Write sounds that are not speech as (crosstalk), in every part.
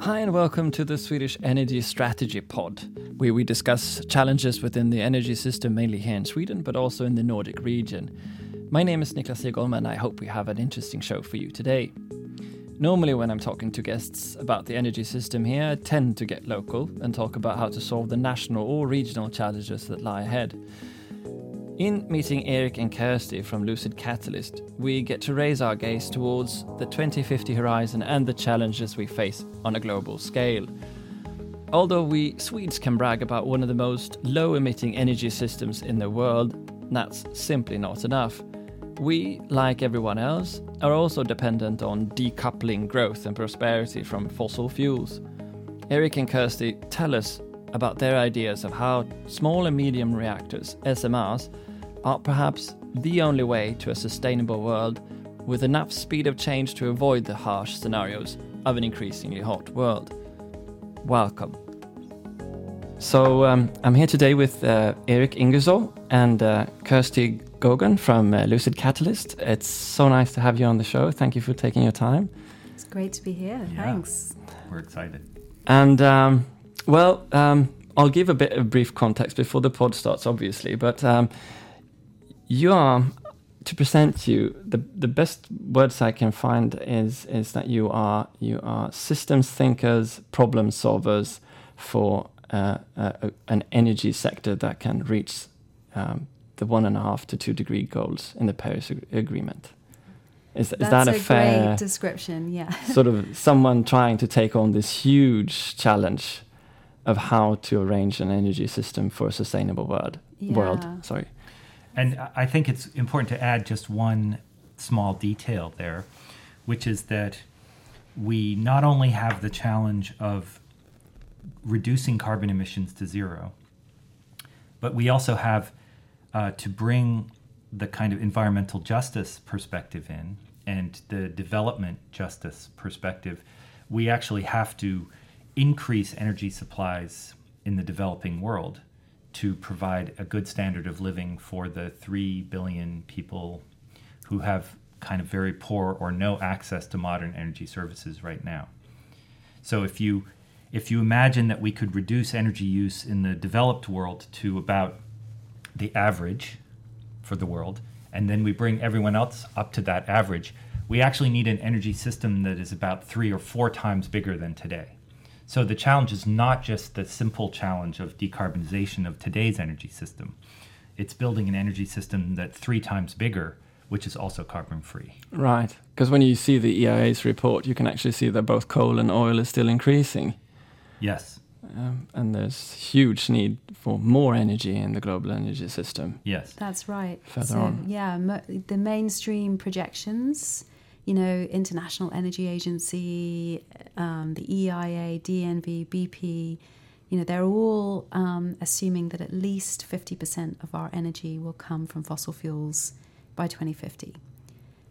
Hi, and welcome to the Swedish Energy Strategy Pod, where we discuss challenges within the energy system, mainly here in Sweden, but also in the Nordic region. My name is Niklas Egholm, and I hope we have an interesting show for you today. Normally, when I'm talking to guests about the energy system here, I tend to get local and talk about how to solve the national or regional challenges that lie ahead. In meeting Eric and Kirsty from Lucid Catalyst, we get to raise our gaze towards the 2050 horizon and the challenges we face on a global scale. Although we Swedes can brag about one of the most low emitting energy systems in the world, that's simply not enough. We, like everyone else, are also dependent on decoupling growth and prosperity from fossil fuels. Eric and Kirsty tell us about their ideas of how small and medium reactors, SMRs, are perhaps the only way to a sustainable world with enough speed of change to avoid the harsh scenarios of an increasingly hot world. Welcome. So, um, I'm here today with uh, Eric Ingersoll and uh, Kirsty Gogan from uh, Lucid Catalyst. It's so nice to have you on the show. Thank you for taking your time. It's great to be here. Yeah. Thanks. We're excited. And um, well, um, I'll give a bit of brief context before the pod starts, obviously. But um, you are to present you the the best words I can find is is that you are you are systems thinkers, problem solvers for uh, uh, an energy sector that can reach um, the one and a half to two degree goals in the Paris ag- Agreement. Is, is that a, a, fair description. Yeah. (laughs) sort of someone trying to take on this huge challenge of how to arrange an energy system for a sustainable world? World, sorry. And I- think it's important to add just one small detail there, which is that we not only have the challenge of reducing carbon emissions to zero, but we also have uh, to bring the kind of environmental justice perspective in and the development justice perspective. We actually have to increase energy supplies in the developing world to provide a good standard of living for the 3 billion people who have kind of very poor or no access to modern energy services right now. So if you if you imagine that we could reduce energy use in the developed world to about the average for the world, and then we bring everyone else up to that average, we actually need an energy system that is about three or four times bigger than today. So the challenge is not just the simple challenge of decarbonization of today's energy system. It's building an energy system that's three times bigger, which is also carbon free. Right. Because when you see the EIA's report, you can actually see that both coal and oil is still increasing. Yes. Um, and there's huge need for more energy in the global energy system. Yes. That's right. Further so, on. yeah, mo- the mainstream projections, you know, International Energy Agency, um, the EIA, DNV, BP, you know, they're all um, assuming that at least 50% of our energy will come from fossil fuels by 2050.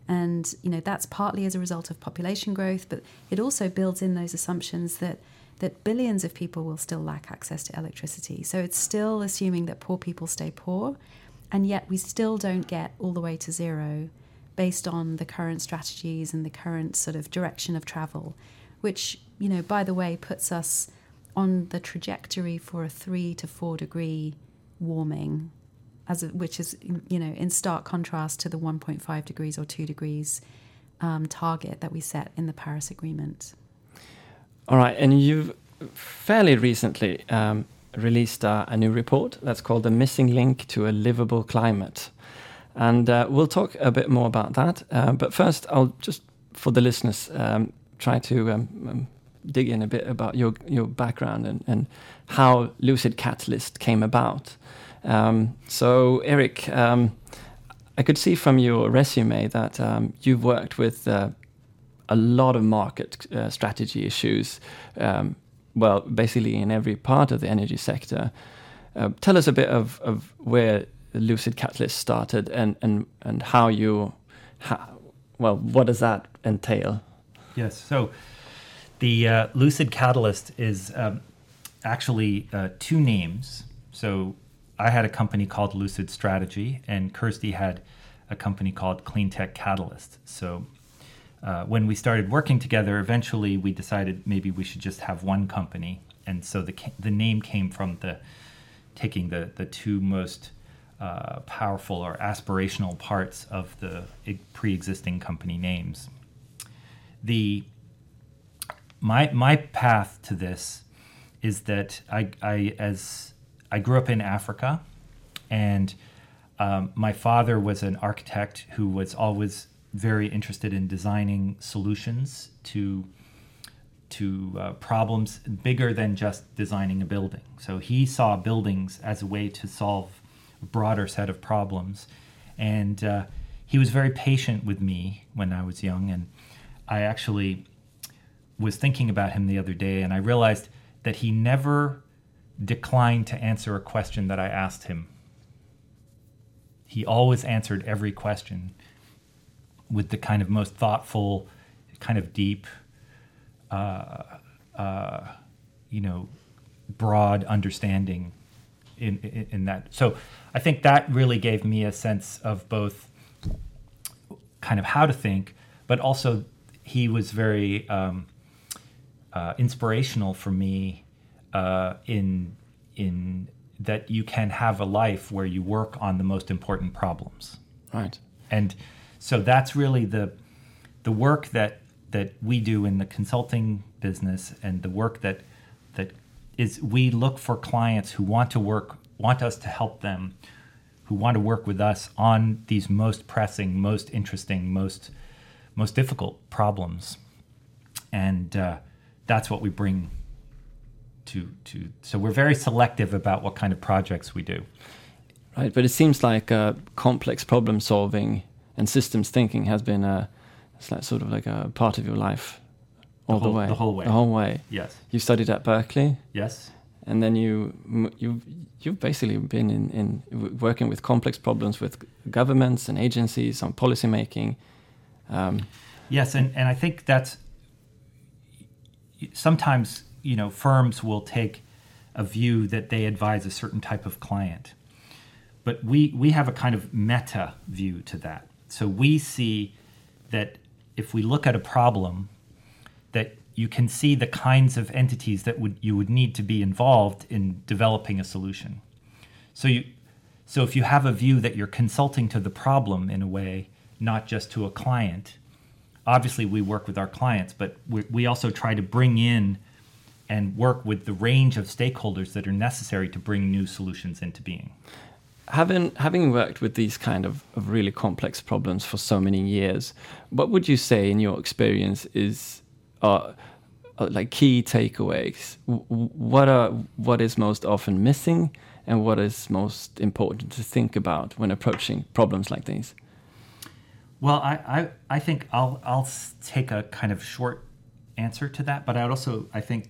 And, you know, that's partly as a result of population growth, but it also builds in those assumptions that that billions of people will still lack access to electricity. So it's still assuming that poor people stay poor, and yet we still don't get all the way to zero based on the current strategies and the current sort of direction of travel, which, you know, by the way, puts us on the trajectory for a three to four degree warming, as a, which is, you know, in stark contrast to the 1.5 degrees or two degrees um, target that we set in the Paris Agreement. All right. And you've fairly recently um, released uh, a new report that's called The Missing Link to a Livable Climate. And uh, we'll talk a bit more about that. Uh, but first, I'll just, for the listeners, um, try to um, um, dig in a bit about your, your background and, and how Lucid Catalyst came about. Um, so, Eric, um, I could see from your resume that um, you've worked with uh, a lot of market uh, strategy issues. Well, basically in every part of the energy sector. Uh, tell us a bit of, of where Lucid Catalyst started and, and, and how you, how, well, what does that entail? Yes. So the uh, Lucid Catalyst is um, actually uh, two names. So I had a company called Lucid Strategy, and Kirsty had a company called Clean Tech Catalyst. So uh, when we started working together, eventually we decided maybe we should just have one company, and so the the name came from the taking the the two most uh, powerful or aspirational parts of the pre-existing company names. The my my path to this is that I, I as I grew up in Africa, and um, my father was an architect who was always very interested in designing solutions to to uh, problems bigger than just designing a building. So he saw buildings as a way to solve broader set of problems, and uh, he was very patient with me when I was young. And I actually was thinking about him the other day, and I realized that he never declined to answer a question that I asked him. He always answered every question with the kind of most thoughtful, kind of deep, uh, uh, you know, broad understanding in, in, in that. So I think that really gave me a sense of both kind of how to think, but also he was very um, uh, inspirational for me uh, in in that you can have a life where you work on the most important problems. Right. And so that's really the the work that that we do in the consulting business and the work that that is we look for clients who want to work want us to help them who want to work with us on these most pressing most interesting most most difficult problems. And uh, that's what we bring to to so we're very selective about what kind of projects we do. Right but it seems like uh, complex problem solving and systems thinking has been a sort of like a part of your life all the, whole, the way. the whole way. The whole way. Yes. You studied at berkeley. Yes. And then you you you've basically been in, in working with complex problems with governments and agencies on policy making um, yes and, and i think that's sometimes you know firms will take a view that they advise a certain type of client. But we we have a kind of meta view to that. So we see that if we look at a problem you can see the kinds of entities that would you would need to be involved in developing a solution so you so if you have a view that you're consulting to the problem in a way not just to a client obviously we work with our clients, but we, we also try to bring in and work with the range of stakeholders that are necessary to bring new solutions into being. Having having worked with these kind of, of really complex problems for so many years, what would you say in your experience is uh, like key takeaways? what are what is most often missing, and what is most important to think about when approaching problems like these? Well, I, I, I think I'll, I'll take a kind of short answer to that, but I also, I think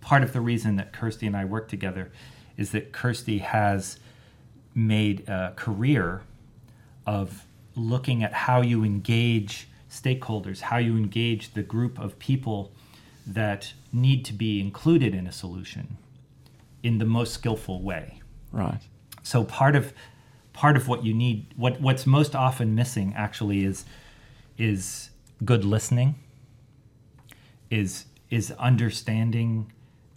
part of the reason that Kirsty and I work together is that Kirsty has made a career of looking at how you engage stakeholders, how you engage the group of people that need to be included in a solution in the most skillful way. Right. So part of part of what you need what what's most often missing actually is is good listening is is understanding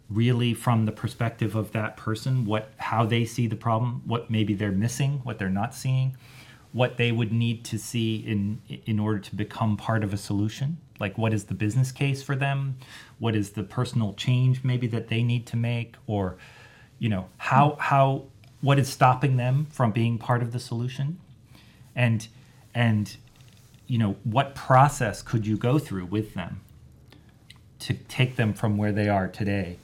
really from the perspective of that person what how they see the problem what maybe they're missing what they're not seeing what they would need to see in in order to become part of a solution? Like what is the business case for them? What is the personal change maybe that they need to make? Or you know how how what is stopping them from being part of the solution? And and you know what process could you go through with them to take them from where they are today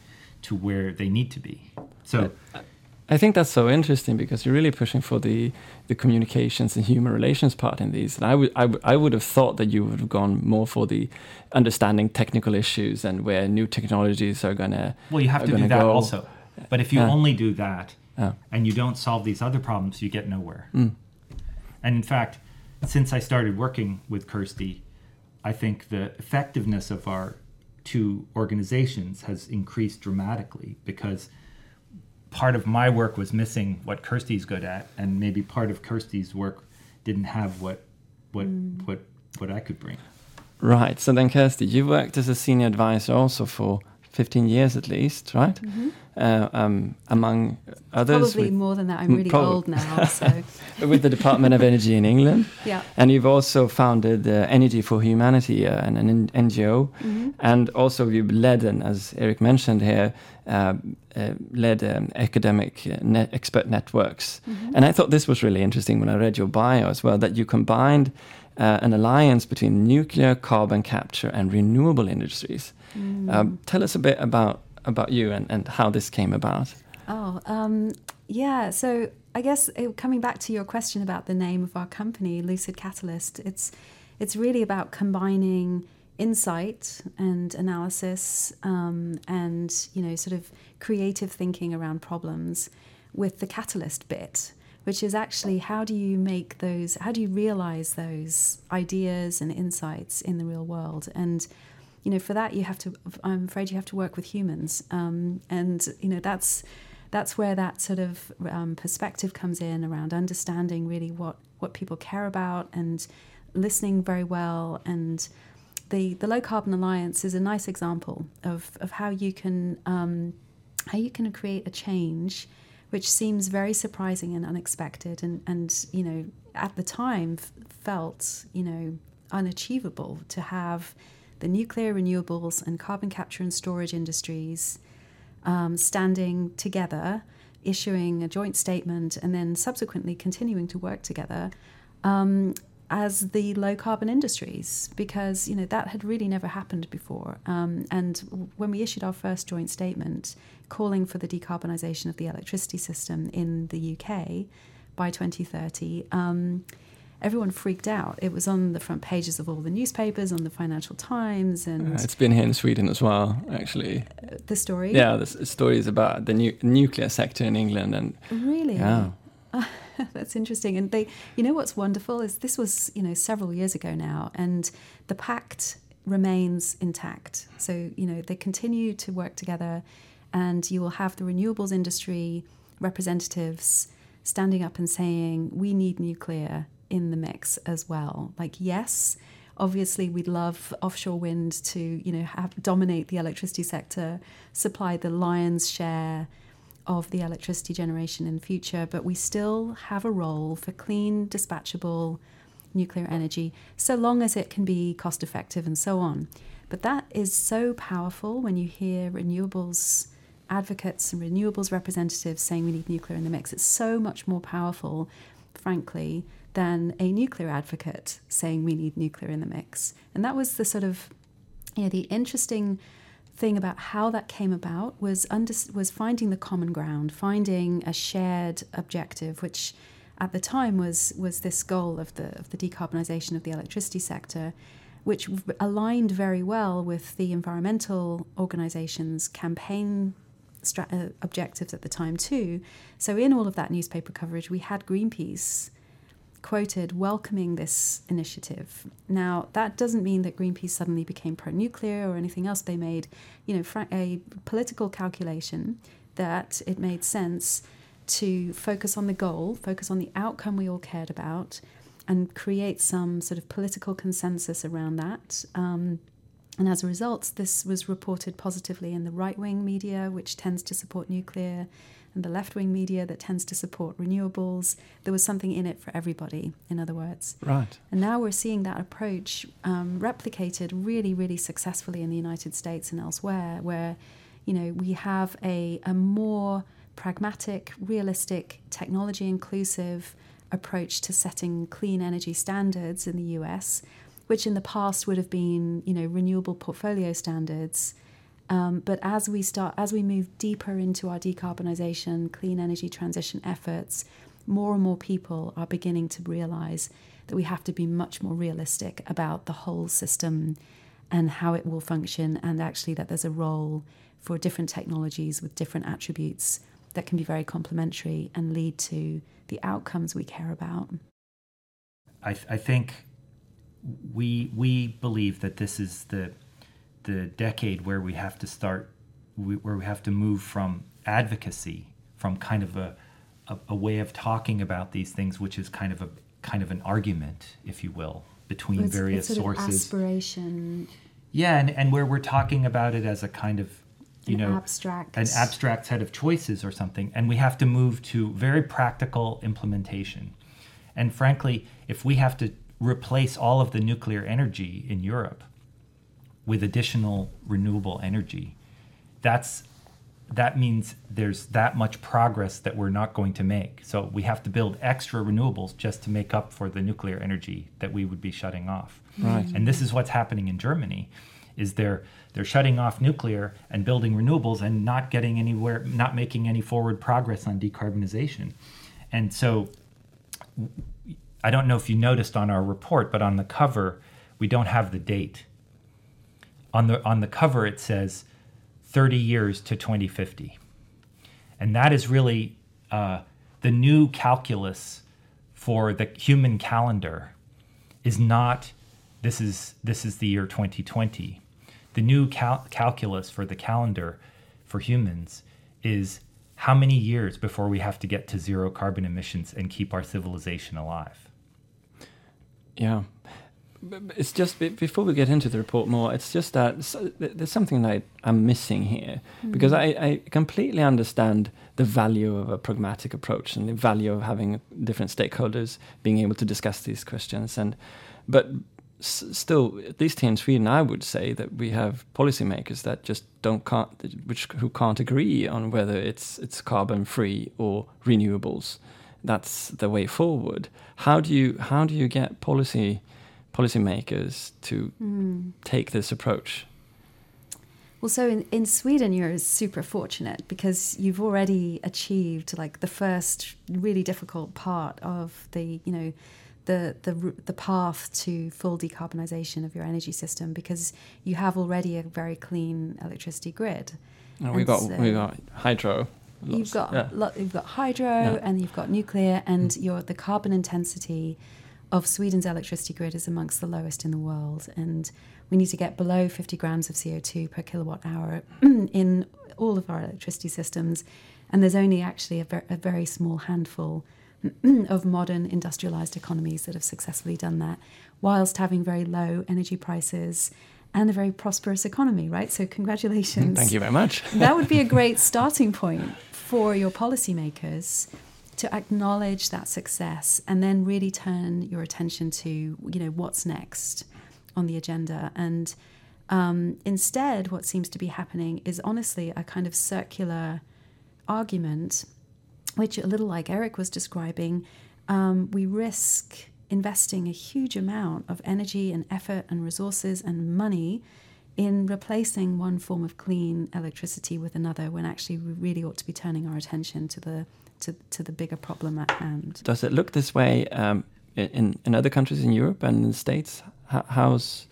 to where they need to be? So I think that's so interesting because you're really pushing for the the communications and human relations part in these. And I would I, w- I would have thought that you would have gone more for the understanding technical issues and where new technologies are gonna. Well, you have to do that go. also. But if you only do that, and you don't solve these other problems, you get nowhere. Mm. And in fact, since I started working with Kirsty, I think the effectiveness of our two organizations has increased dramatically because part of my work was missing what Kirsty's good at, and maybe part of Kirsty's work didn't have what what what what I could bring. Right. So then, Kirsty, you worked as a senior advisor also for 15 years at least, right? Mm-hmm. Uh, um, among others. Probably with, more than that. I'm really Probably. old now, (laughs) so with the Department of Energy in England. (laughs) yeah. And you've also founded uh, Energy for Humanity, uh, an, an NGO. Mhm. And also, you've led, and as Eric mentioned here, uh, uh, led um, academic net expert networks. Mhm. And I thought this was really interesting when I read your bio as well that you combined uh, an alliance between nuclear, carbon capture, and renewable industries. Mm. Um, tell us a bit about, about you and, and how this came about. Oh, um, yeah. So I guess uh, coming back to your question about the name of our company, Lucid Catalyst, it's it's really about combining insight and analysis um, and you know sort of creative thinking around problems with the catalyst bit which is actually how do you make those how do you realize those ideas and insights in the real world and you know for that you have to i'm afraid you have to work with humans. Um, and you know that's that's where that sort of um, perspective comes in around understanding really what what people care about and listening very well. And the the low carbon alliance is a nice example of of how you can um, how you can create a change which seems very surprising and unexpected and and you know at the time felt you know unachievable to have the nuclear renewables and carbon capture and storage industries um, standing together issuing a joint statement and then subsequently continuing to work together um, as the low carbon industries because you know that had really never happened before. Um, and when we issued our first joint statement calling for the decarbonisation of the electricity system in the UK by 2030 um, everyone freaked out it was on the front pages of all the newspapers on the Financial Times and Uh, it's been here in Sweden as well, actually. uh, the story Yeah, there's stories about the nu- nuclear sector in England, and really yeah, (laughs) That's interesting. And they, you know, what's wonderful is this was, you know, several years ago now, and the pact remains intact. So, you know, they continue to work together, and you will have the renewables industry representatives standing up and saying, we need nuclear in the mix as well. Like, yes, obviously we'd love offshore wind to, you know, have, dominate the electricity sector, supply the lion's share of the electricity generation in the future, but we still have a role for clean, dispatchable nuclear energy, so long as it can be cost effective and so on. But that is so powerful when you hear renewables advocates and renewables representatives saying we need nuclear in the mix. It's so much more powerful, frankly, than a nuclear advocate saying we need nuclear in the mix. And that was the sort of, you know, the interesting thing about how that came about was under, was finding the common ground, finding a shared objective, which at the time was was this goal of the of the decarbonisation of the electricity sector, which aligned very well with the environmental organisations' campaign stra- uh, objectives at the time too. So in all of that newspaper coverage, we had Greenpeace quoted welcoming this initiative. Now, that doesn't mean that Greenpeace suddenly became pro nuclear or anything else. They made, you know, a political calculation that it made sense to focus on the goal, focus on the outcome we all cared about, and create some sort of political consensus around that. Um, and as a result, this was reported positively in the right wing media, which tends to support nuclear, and the left wing media that tends to support renewables. There was something in it for everybody, in other words. right. And now we're seeing that approach um, replicated really, really successfully in the United States and elsewhere, where you know we have a, a more pragmatic, realistic, technology inclusive approach to setting clean energy standards in the US, which in the past would have been you know renewable portfolio standards. Um, but as we start, as we move deeper into our decarbonisation, clean energy transition efforts, more and more people are beginning to realise that we have to be much more realistic about the whole system and how it will function, and actually that there's a role for different technologies with different attributes that can be very complementary and lead to the outcomes we care about. I, th- I think we we believe that this is the the decade where we have to start we, where we have to move from advocacy from kind of a, a a way of talking about these things which is kind of a kind of an argument if you will between It's- various it's sources. aspiration, yeah, and, and where we're talking about it as a kind of, you an know, abstract, an abstract set of choices or something, and we have to move to very practical implementation. And frankly, if we have to replace all of the nuclear energy in Europe with additional renewable energy, that's that means there's that much progress that we're not going to make. So we have to build extra renewables just to make up for the nuclear energy that we would be shutting off. Right. And this is what's happening in Germany is they're they're shutting off nuclear and building renewables and not getting anywhere not making any forward progress on decarbonization. And so I don't know if you noticed on our report, but on the cover we don't have the date. On the on the cover it says 30 years to 2050. And that is really uh, the new calculus for the human calendar is not this is this is the year 2020. The new cal- calculus for the calendar for humans is how many years before we have to get to zero carbon emissions and keep our civilization alive. Yeah. It's just before we get into the report more, it's just that there's something that I'm missing here hmm. because I, I completely understand the value of a pragmatic approach and the value of having different stakeholders being able to discuss these questions. And but s- still, at least here in Sweden, I would say that we have policymakers that just don't can't which who can't agree on whether it's it's carbon free or renewables. That's the way forward. How do you how do you get policy policymakers to Hmm. take this approach? Well, so in, in Sweden, you're super fortunate because you've already achieved like the first really difficult part of the, you know, the the the path to full decarbonization of your energy system because you have already a very clean electricity grid. We got so- we got hydro. You've got yeah. lo- you've got hydro Yeah. Mm. and you've got nuclear, and your the carbon intensity of Sweden's electricity grid is amongst the lowest in the world. And we need to get below 50 grams of CO2 per kilowatt hour (clears throat) in all of our electricity systems. And there's only actually a, ver- a very small handful (clears throat) of modern industrialized economies that have successfully done that, whilst having very low energy prices and a very prosperous economy, right? So, congratulations mm, Thank you very much. that would be a (laughs) great starting point for your policymakers to acknowledge that success and then really turn your attention to you know what's next on the agenda. And um, instead what seems to be happening is honestly a kind of circular argument which a little like eric was describing um, we risk investing a huge amount of energy and effort and resources and money in replacing one form of clean electricity with another when actually we really ought to be turning our attention to the to, to the bigger problem at hand. Does it look this way um, in in other countries in Europe and in the States? How, how's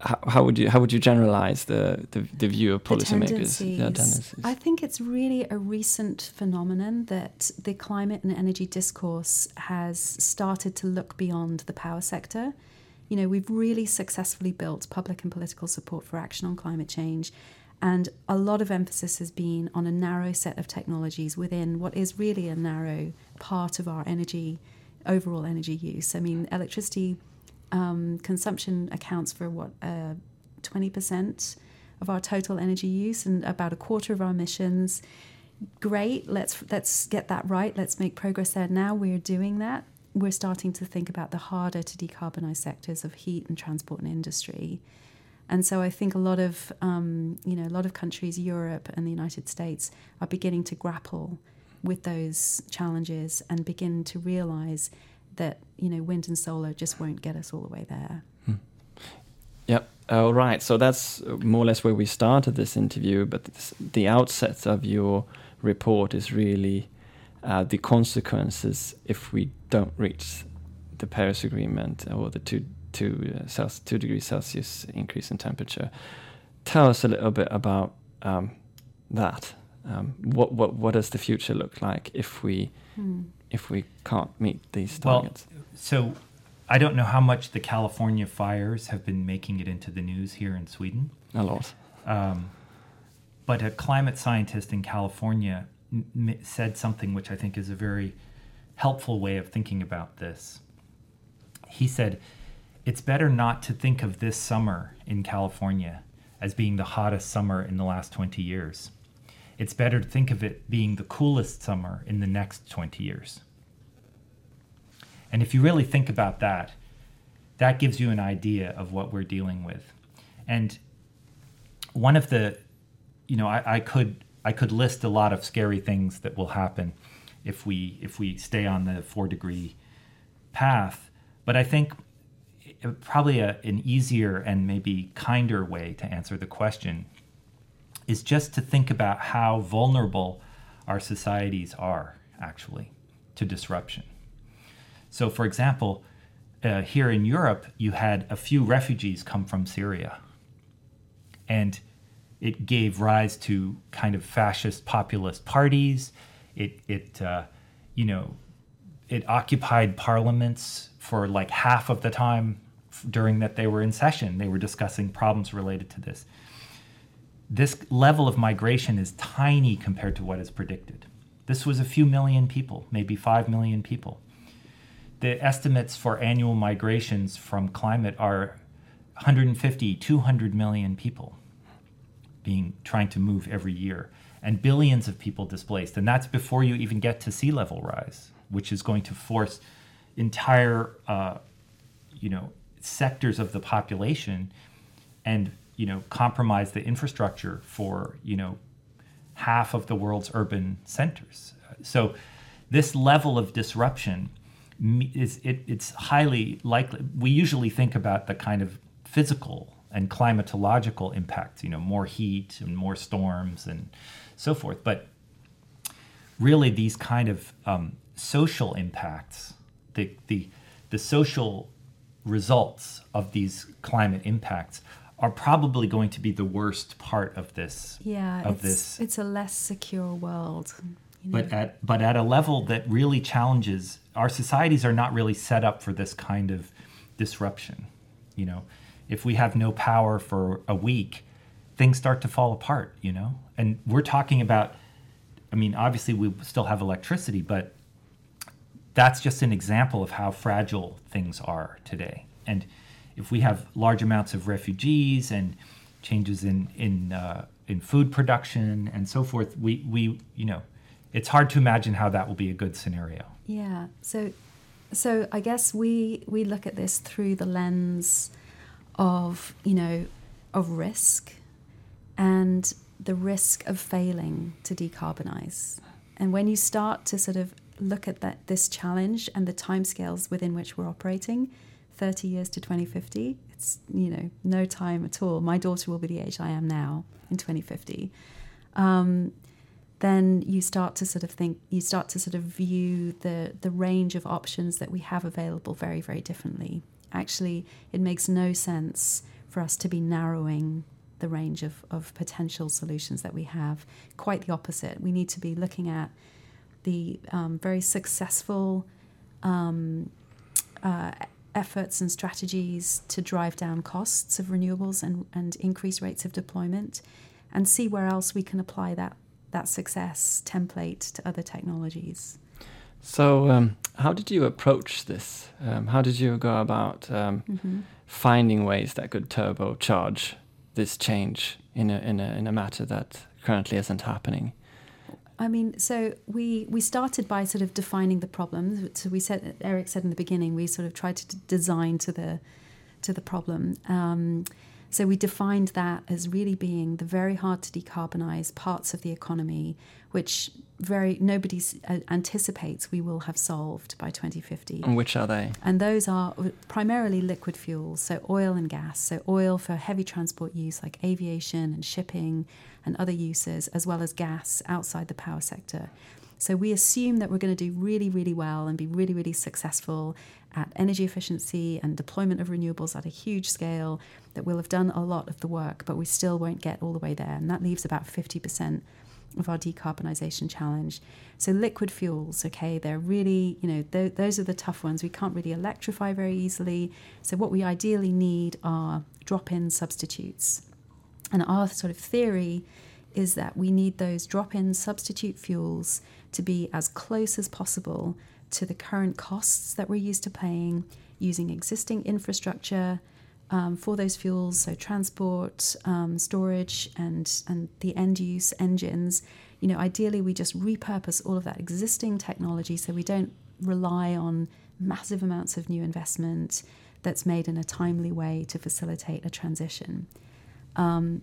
how, how would you how would you generalize the the, the view of policymakers? Yeah, tendencies. tendencies. I think it's really a recent phenomenon that the climate and energy discourse has started to look beyond the power sector. You know, we've really successfully built public and political support for action on climate change. And a lot of emphasis has been on a narrow set of technologies within what is really a narrow part of our energy, overall energy use. I mean, electricity um, consumption accounts for what, uh, 20% of our total energy use and about a quarter of our emissions. Great, let's let's get that right. Let's make progress there. Now we're doing that. We're starting to think about the harder to decarbonize sectors of heat and transport and industry. And so I think a lot of um, you know a lot of countries, Europe and the United States, are beginning to grapple with those challenges and begin to realize that you know wind and solar just won't get us all the way there. Yep. All right. So that's uh, more or less where we started this interview. But this, the outset of your report is really uh, the consequences if we don't reach the Paris Agreement or the two two uh, Celsius, two degrees Celsius increase in temperature. Tell us a little bit about um, that. Um, what what what does the future look like if we if we can't meet these targets? Well, targets? so I don't know how much the California fires have been making it into the news here in Sweden. a lot. Um, but a climate scientist in California m- m- said something which I think is a very helpful way of thinking about this. he said, It's better not to think of this summer in California as being the hottest summer in the last 20 years. It's better to think of it being the coolest summer in the next 20 years. And if you really think about that, that gives you an idea of what we're dealing with. And one of the, you know, I, I could I could list a lot of scary things that will happen if we if we stay on the four degree path. But I think probably a, an easier and maybe kinder way to answer the question is just to think about how vulnerable our societies are actually to disruption. So, for example, uh, here in Europe, you had a few refugees come from Syria. And it gave rise to kind of fascist populist parties. It, it uh, you know, it occupied parliaments for like half of the time during that they were in session. They were discussing problems related to this. This level of migration is tiny compared to what is predicted. This was a few million people, maybe 5 million people. The estimates for annual migrations from climate are 150, 200 million people being trying to move every year and billions of people displaced and that's before you even get to sea level rise which is going to force entire uh, you know sectors of the population and you know compromise the infrastructure for you know half of the world's urban centers so this level of disruption is it, it's highly likely we usually think about the kind of physical and climatological impacts, you know, more heat and more storms and so forth. But really, these kind of um, social impacts, the, the, the social results of these climate impacts are probably going to be the worst part of this. Yeah, of it's, this. it's a less secure world. You know? But at but at a level that really challenges our societies are not really set up for this kind of disruption. You know, if we have no power for a week, things start to fall apart, you know? And we're talking about, I mean, obviously we still have electricity, but that's just an example of how fragile things are today. And if we have large amounts of refugees and changes in, in, uh, in food production and so forth, we, we, you know, it's hard to imagine how that will be a good scenario. Yeah. So, so I guess we, we look at this through the lens of you know of risk and the risk of failing to decarbonize and when you start to sort of look at that this challenge and the timescales within which we're operating 30 years to 2050 it's you know no time at all my daughter will be the age i am now in 2050 um, then you start to sort of think you start to sort of view the the range of options that we have available very very differently actually, it makes no sense for us to be narrowing the range of, of potential solutions that we have. Quite the opposite. We need to be looking at the um, very successful um, uh, efforts and strategies to drive down costs of renewables and, and increase rates of deployment and see where else we can apply that, that success template to other technologies. So, um, how did you approach this? Um, how did you go about um, mm-hmm. finding ways that could turbocharge this change in a, in a in a matter that currently isn't happening? I mean, so we we started by sort of defining the problems. So we said, Eric said in the beginning, we sort of tried to d- design to the to the problem. Um, so we defined that as really being the very hard to decarbonize parts of the economy, which very nobody uh, anticipates we will have solved by 2050. And which are they? And those are primarily liquid fuels, so oil and gas. So oil for heavy transport use like aviation and shipping and other uses, as well as gas outside the power sector. So we assume that we're going to do really, really well and be really, really successful at energy efficiency and deployment of renewables at a huge scale, that we'll have done a lot of the work, but we still won't get all the way there. And that leaves about 50% of our decarbonisation challenge. So liquid fuels, okay, they're really, you know, th- those are the tough ones. We can't really electrify very easily. So what we ideally need are drop-in substitutes. And our sort of theory is that we need those drop-in substitute fuels to be as close as possible to the current costs that we're used to paying using existing infrastructure um, for those fuels, so transport, um, storage, and and the end use engines. You know, ideally, we just repurpose all of that existing technology so we don't rely on massive amounts of new investment that's made in a timely way to facilitate a transition. Um,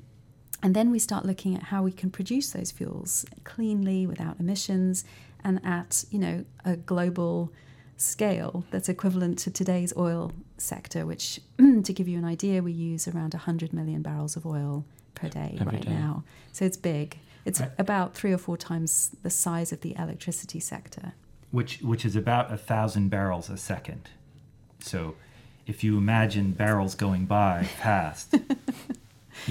and then we start looking at how we can produce those fuels cleanly without emissions and at you know a global scale that's equivalent to today's oil sector, which, (clears throat) to give you an idea, we use around 100 million barrels of oil per day Every right day. now. So it's big. It's Right. about three or four times the size of the electricity sector. which which is about a thousand barrels a second. So, if you imagine barrels going by fast, (laughs)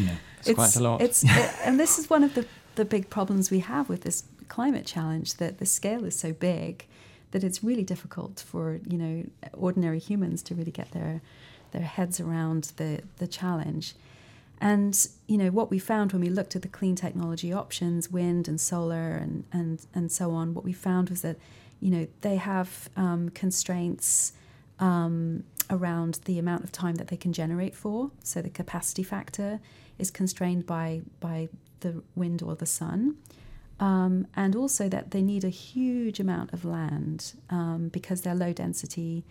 know, It's, quite a lot. It's, it- and this is one of the, the big problems we have with this climate challenge that the scale is so big that it's really difficult for you know ordinary humans to really get their their heads around the the challenge. And you know what we found when we looked at the clean technology options, wind and solar and and and so on. What we found was that you know they have um, constraints um, around the amount of time that they can generate for. So the capacity factor is constrained by by the wind or the sun. Um, and also that they need a huge amount of land um, because they're low density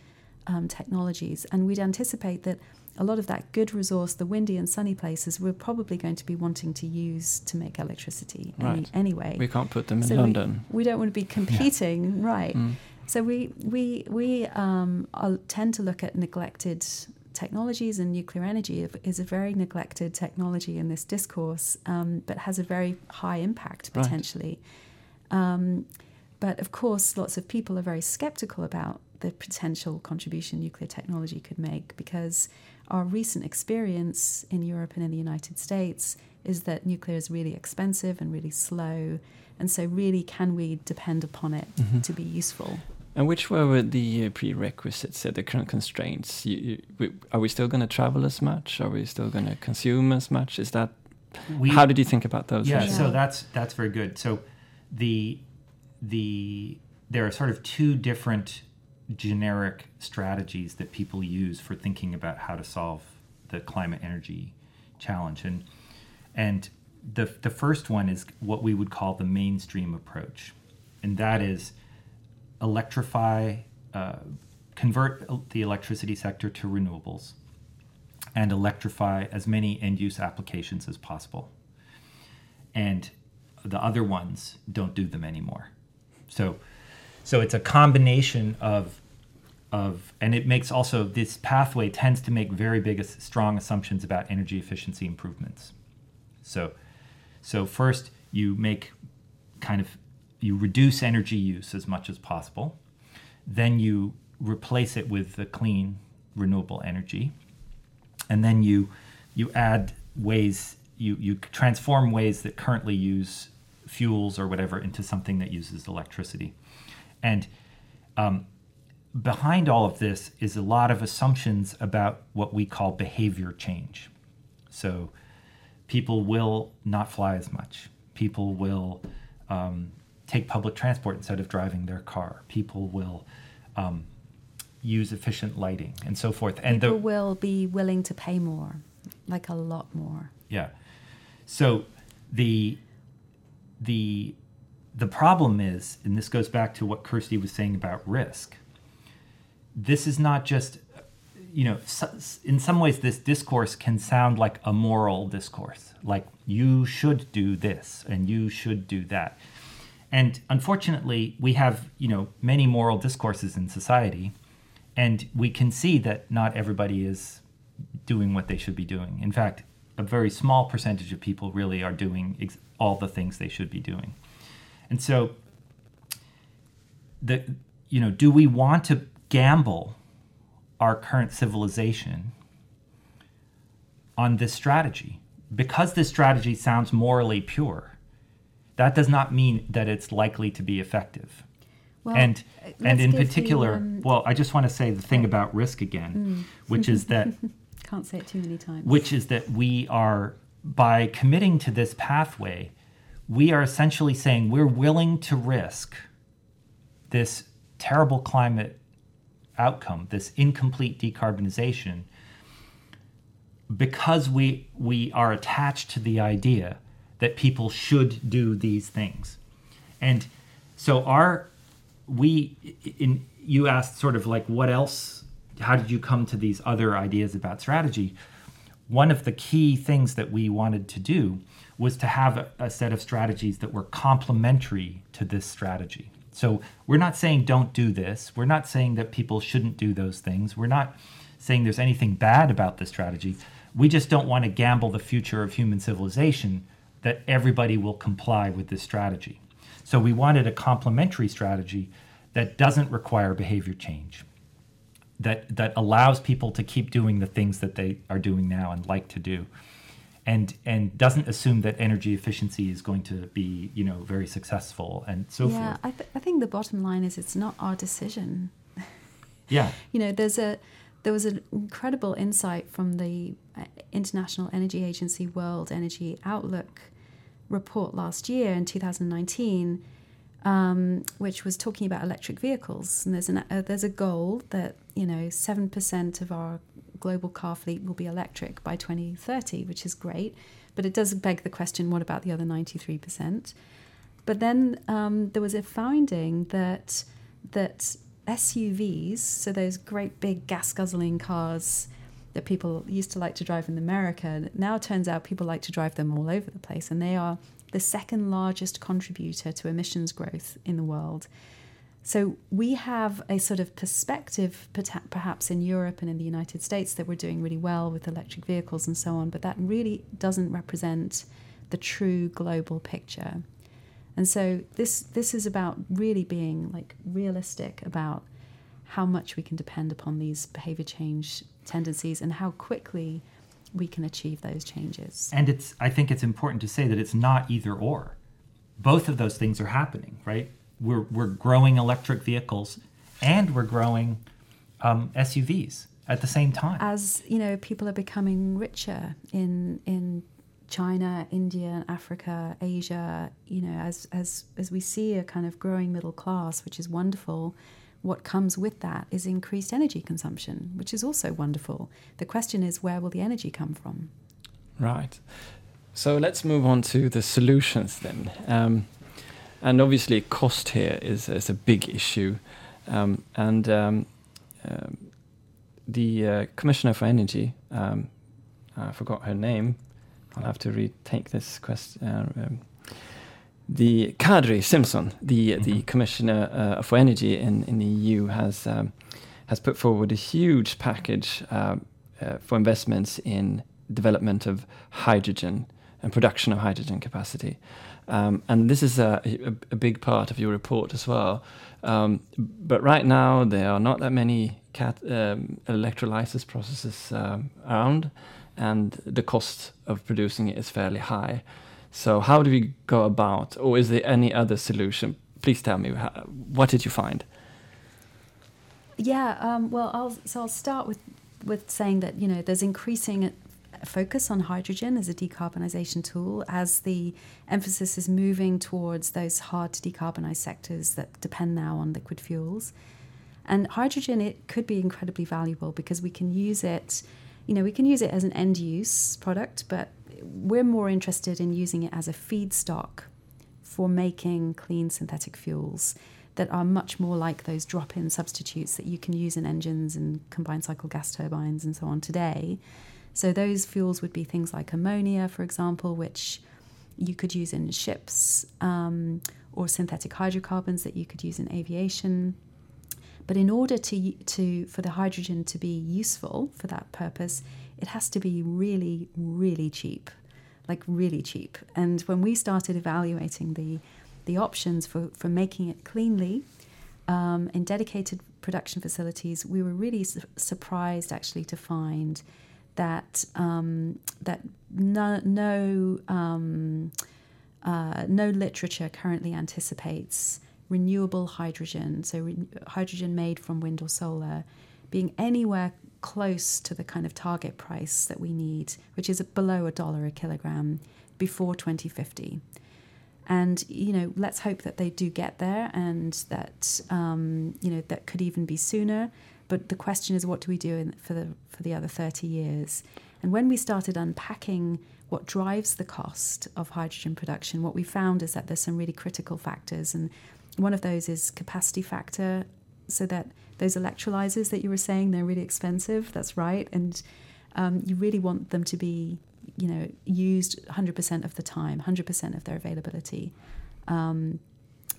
um, technologies. And we'd anticipate that a lot of that good resource, the windy and sunny places, we're probably going to be wanting to use to make electricity any, Right. anyway. we can't put them in So we- London. We don't want to be competing, right? Mm. So we we we um, tend to look at neglected technologies, and nuclear energy is a very neglected technology in this discourse, um, but has a very high impact Right. potentially. Um, but of course, lots of people are very skeptical about the potential contribution nuclear technology could make because our recent experience in Europe and in the United States is that nuclear is really expensive and really slow. And so, really, can we depend upon it Mhm. to be useful? And which were the uh, prerequisites, uh, the current constraints? You, you, we, are we still going to travel as much? Are we still going to consume as much? Is that we how did you think about those? yeah, issues? so that's that's very good. So, the the there are sort of two different generic strategies that people use for thinking about how to solve the climate energy challenge, and and the the first one is what we would call the mainstream approach, and that is electrify, uh, convert the electricity sector to renewables, and electrify as many end use applications as possible. And the other ones don't do them anymore. So, so it's a combination of of and it makes also this pathway tends to make very big strong assumptions about energy efficiency improvements. So, so first you make kind of you reduce energy use as much as possible. Then you replace it with the clean renewable energy. And then you you add ways you you transform ways that currently use fuels or whatever into something that uses electricity. And um, behind all of this is a lot of assumptions about what we call behavior change. So people will not fly as much. People will um, take public transport instead of driving their car. People will um, use efficient lighting and so forth. And People the, will be willing to pay more, like a lot more. yeah. So the the the problem is, and this goes back to what Kirsty was saying about risk. This is not just, you know, in some ways, this discourse can sound like a moral discourse, like you should do this and you should do that. And unfortunately, we have, you know, many moral discourses in society, and we can see that not everybody is doing what they should be doing. In fact, a very small percentage of people really are doing ex- all the things they should be doing. And so, the you know, do we want to gamble our current civilization on this strategy? Because this strategy sounds morally pure, that does not mean that it's likely to be effective. Well, and uh, and in give the, particular, um, well, I just want to say the thing about risk again, which is that (laughs) Can't say it too many times. which is that we are by committing to this pathway we are essentially saying we're willing to risk this terrible climate outcome, this incomplete decarbonization, because we we are attached to the idea that people should do these things. And so our we in you asked sort of like what else how did you come to these other ideas about strategy? One of the key things that we wanted to do was to have a, a set of strategies that were complementary to this strategy. So we're not saying don't do this. We're not saying that people shouldn't do those things. We're not saying there's anything bad about the strategy. We just don't want to gamble the future of human civilization that everybody will comply with this strategy. So we wanted a complementary strategy that doesn't require behavior change, that, that allows people to keep doing the things that they are doing now and like to do and and doesn't assume that energy efficiency is going to be you know very successful and so yeah, forth. I, th- I think the bottom line is it's not our decision. Yeah. (laughs) you know, there's a there was an incredible insight from the uh, International Energy Agency World Energy Outlook report last year in 2019, um, which was talking about electric vehicles. And there's an uh, there's a goal that you know seven percent of our global car fleet will be electric by 2030, which is great. But it does beg the question what about the other 93%? But then um, there was a finding that that SUVs, so those great big gas guzzling cars that people used to like to drive in America, now turns out people like to drive them all over the place, and they are the second largest contributor to emissions growth in the world. So we have a sort of perspective, perhaps in Europe and in the United States, that we're doing really well with electric vehicles and so on, but that really doesn't represent the true global picture. And so this this is about really being like realistic about how much we can depend upon these behavior change tendencies and how quickly we can achieve those changes. And it's I think it's important to say that it's not either or. Both of those things are happening, right? we're, we're growing electric vehicles and we're growing um, SUVs at the same time. As you know, people are becoming richer in in China, India, Africa, Asia. You know, as as as we see a kind of growing middle class, which is wonderful. What comes with that is increased energy consumption, which is also wonderful. The question is, where will the energy come from? Right. So let's move on to the solutions then. Um, and obviously cost here is, is a big issue. Um, and um, um, the uh, Commissioner for Energy, um, I forgot her name. I'll have to retake this question. Uh, um, the Kadri Simson, the mm-hmm. the Commissioner uh, for Energy in, in the EU, has um, has put forward a huge package uh, uh, for investments in development of hydrogen and production of hydrogen capacity. Um, and this is a, a, a, big part of your report as well. Um, but right now, there are not that many cat, um, electrolysis processes um, around, and the cost of producing it is fairly high. So, how do we go about, or is there any other solution? Please tell me, what did you find? Yeah, um, well, I'll, so I'll start with with saying that you know there's increasing focus on hydrogen as a decarbonisation tool as the emphasis is moving towards those hard to decarbonise sectors that depend now on liquid fuels. And hydrogen, it could be incredibly valuable because we can use it, you know, we can use it as an end use product, but we're more interested in using it as a feedstock for making clean synthetic fuels that are much more like those drop in substitutes that you can use in engines and combined cycle gas turbines and so on today. So those fuels would be things like ammonia, for example, which you could use in ships, um, or synthetic hydrocarbons that you could use in aviation. But in order to, to for the hydrogen to be useful for that purpose, it has to be really, really cheap, like really cheap. And when we started evaluating the the options for, for making it cleanly um, in dedicated production facilities, we were really su- surprised actually to find that um, that no no, um, uh, no literature currently anticipates renewable hydrogen, so re- hydrogen made from wind or solar, being anywhere close to the kind of target price that we need, which is below a dollar a kilogram before 2050. And you know, let's hope that they do get there, and that um, you know that could even be sooner. But the question is, what do we do in, for the for the other thirty years? And when we started unpacking what drives the cost of hydrogen production, what we found is that there's some really critical factors, and one of those is capacity factor, so that those electrolyzers that you were saying they're really expensive. That's right, and um, you really want them to be, you know, used 100% of the time, 100% of their availability. Um,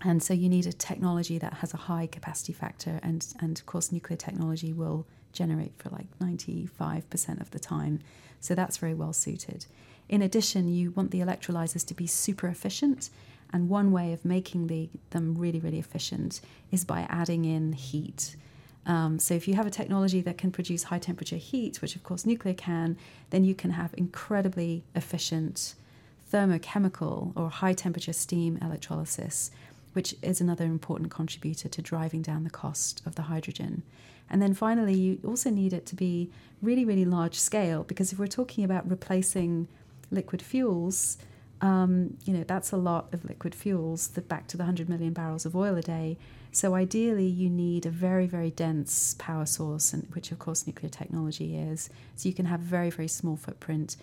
and so you need a technology that has a high capacity factor, and and of course nuclear technology will generate for like 95% of the time. So that's very well suited. In addition, you want the electrolyzers to be super efficient. And one way of making the, them really, really efficient is by adding in heat. Um, so if you have a technology that can produce high temperature heat, which of course nuclear can, then you can have incredibly efficient thermochemical or high temperature steam electrolysis, which is another important contributor to driving down the cost of the hydrogen. And then finally, you also need it to be really, really large scale because if we're talking about replacing liquid fuels, um, you know, that's a lot of liquid fuels, back to the 100 million barrels of oil a day. So ideally, you need a very, very dense power source, and, which of course nuclear technology is. So you can have very, very small footprint,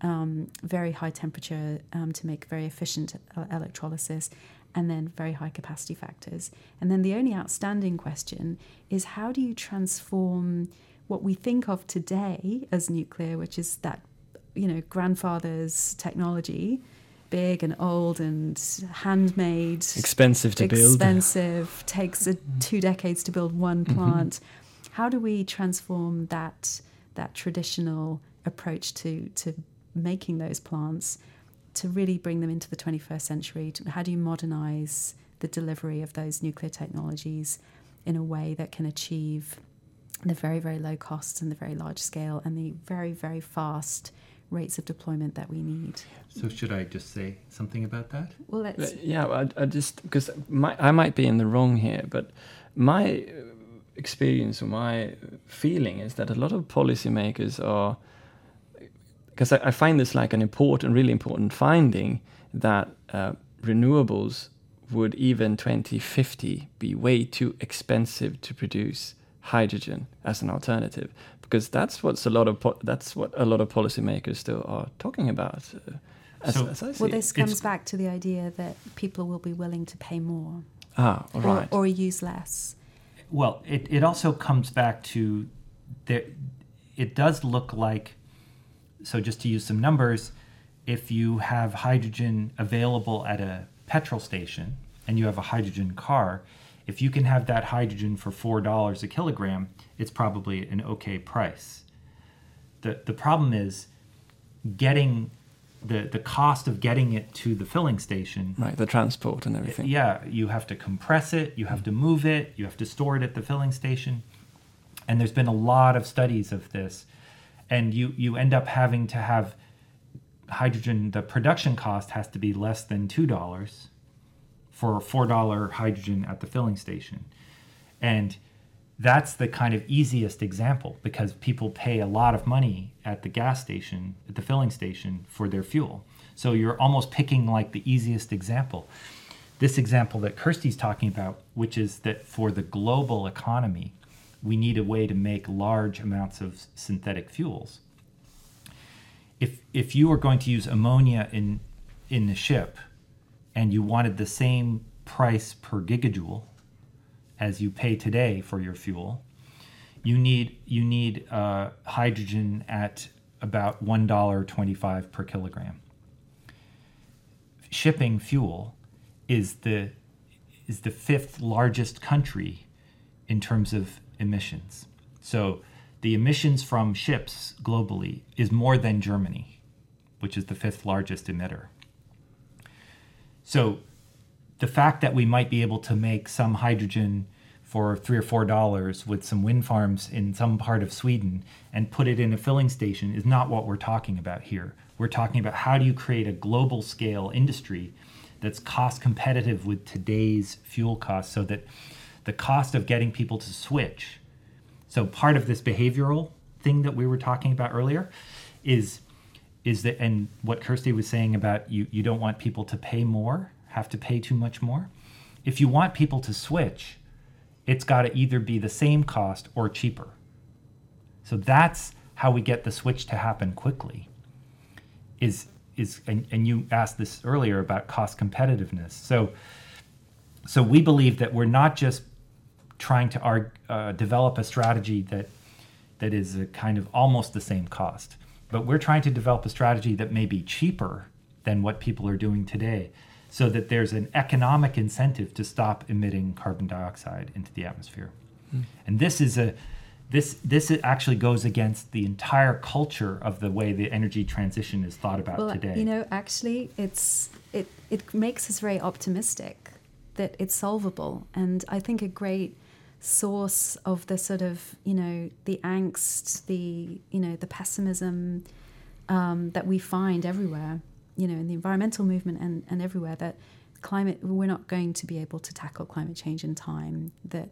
um, very high temperature um, to make very efficient uh, electrolysis, and then very high capacity factors. And then the only outstanding question is how do you transform what we think of today as nuclear, which is that you know grandfather's technology, big and old and handmade, expensive to build, expensive, takes a, two decades to build one mm-hmm. plant. Mm-hmm. How do we transform that that traditional approach to to making those plants to really bring them into the 21st century? How do you modernize the delivery of those nuclear technologies in a way that can achieve the very, very low costs and the very large scale and the very, very fast rates of deployment that we need. So, should I just say something about that? Well, let's. Uh, yeah, I, I just because I might be in the wrong here, but my experience or my feeling is that a lot of policymakers are because I, I, find this like an important, really important finding that uh, renewables would even 2050 be way too expensive to produce hydrogen as an alternative because that's what's a lot of po- that's what a lot of policymakers still are talking about. Uh, as, so, as well, this comes it's back to the idea that people will be willing to pay more. Ah, right. Or, or use less. Well, it, it also comes back to there. It does look like so just to use some numbers, if you have hydrogen available at a petrol station and you have a hydrogen car, if you can have that hydrogen for $4 a kilogram, it's probably an okay price. The, the problem is getting the, the cost of getting it to the filling station. Right, the transport and everything. Yeah, you have to compress it, you have to move it, you have to store it at the filling station. And there's been a lot of studies of this and you you end up having to have hydrogen the production cost has to be less than two dollars for four dollar hydrogen at the filling station. And that's the kind of easiest example because people pay a lot of money at the gas station at the filling station for their fuel. So you're almost picking like the easiest example. This example that kirsty's talking about which is that for the global economy we need a way to make large amounts of synthetic fuels. If if you were going to use ammonia in in the ship and you wanted the same price per gigajoule as you pay today for your fuel, you need you need uh, hydrogen at about one dollar twenty five per kilogram. Shipping fuel is the is the fifth largest country in terms of emissions. So the emissions from ships globally is more than Germany, which is the fifth largest emitter. So the fact that we might be able to make some hydrogen for three or four dollars with some wind farms in some part of Sweden and put it in a filling station is not what we're talking about here. We're talking about how do you create a global scale industry that's cost competitive with today's fuel costs so that the cost of getting people to switch. So part of this behavioral thing that we were talking about earlier is is that and what Kirsty was saying about you you don't want people to pay more, have to pay too much more. If you want people to switch, it's got to either be the same cost or cheaper. So that's how we get the switch to happen quickly. Is is and, and you asked this earlier about cost competitiveness. So so we believe that we're not just trying to arg, uh, develop a strategy that that is a kind of almost the same cost, but we're trying to develop a strategy that may be cheaper than what people are doing today, so that there's an economic incentive to stop emitting carbon dioxide into the atmosphere. Mm. And this is a this this actually goes against the entire culture of the way the energy transition is thought about well, today. You know, actually, it's it it makes us very optimistic that it's solvable, and I think a great source of the sort of you know the angst, the you know the pessimism um, that we find everywhere, you know, in the environmental movement and and everywhere that climate we're not going to be able to tackle climate change in time that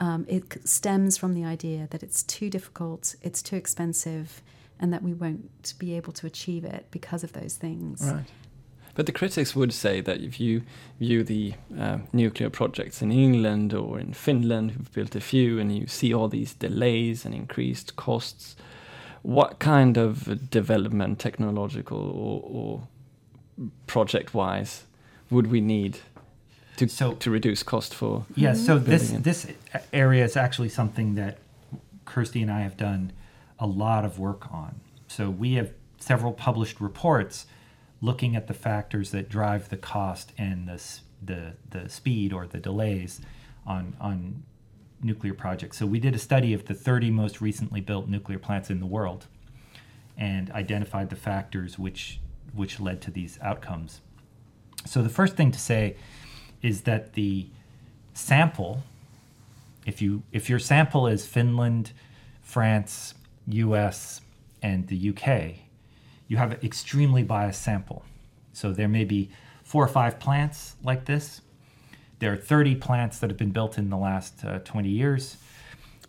um, it stems from the idea that it's too difficult, it's too expensive, and that we won't be able to achieve it because of those things. Right. But the critics would say that if you view the uh, nuclear projects in England or in Finland, who've built a few, and you see all these delays and increased costs, what kind of development, technological or, or project wise, would we need to so, to reduce cost for yeah so this it. this area is actually something that kirsty and i have done a lot of work on so we have several published reports looking at the factors that drive the cost and the the, the speed or the delays on on nuclear projects so we did a study of the 30 most recently built nuclear plants in the world and identified the factors which which led to these outcomes so the first thing to say is that the sample, if you if your sample is Finland, France, U.S., and the U.K., you have an extremely biased sample. So there may be four or five plants like this. There are 30 plants that have been built in the last uh, 20 years.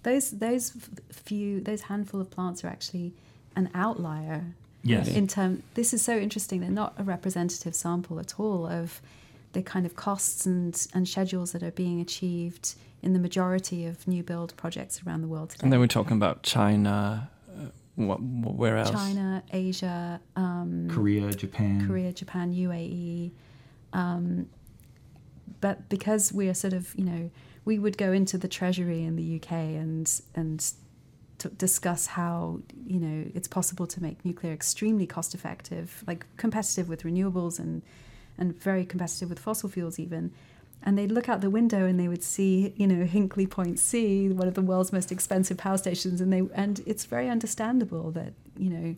Those those few those handful of plants are actually an outlier. Yes. In term, this is so interesting. They're not a representative sample at all of the kind of costs and, and schedules that are being achieved in the majority of new build projects around the world today. And then we're talking about China, what, where else? China, Asia, um, Korea, Japan. Korea, Japan, UAE. Um, but because we are sort of, you know, we would go into the Treasury in the UK and and discuss how you know it's possible to make nuclear extremely cost effective, like competitive with renewables and and very competitive with fossil fuels even. And they'd look out the window and they would see, you know, Hinkley Point C, one of the world's most expensive power stations, and they and it's very understandable that you know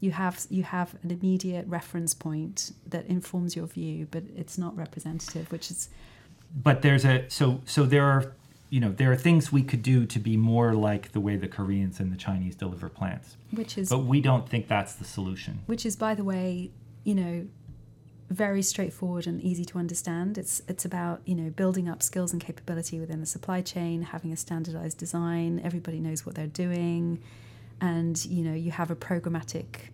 you have you have an immediate reference point that informs your view, but it's not representative, which is. But there's a so so there are you know there are things we could do to be more like the way the Koreans and the Chinese deliver plants. Which is. But we don't think that's the solution. Which is, by the way, you know, very straightforward and easy to understand. It's it's about you know building up skills and capability within the supply chain, having a standardized design. Everybody knows what they're doing, and you know you have a programmatic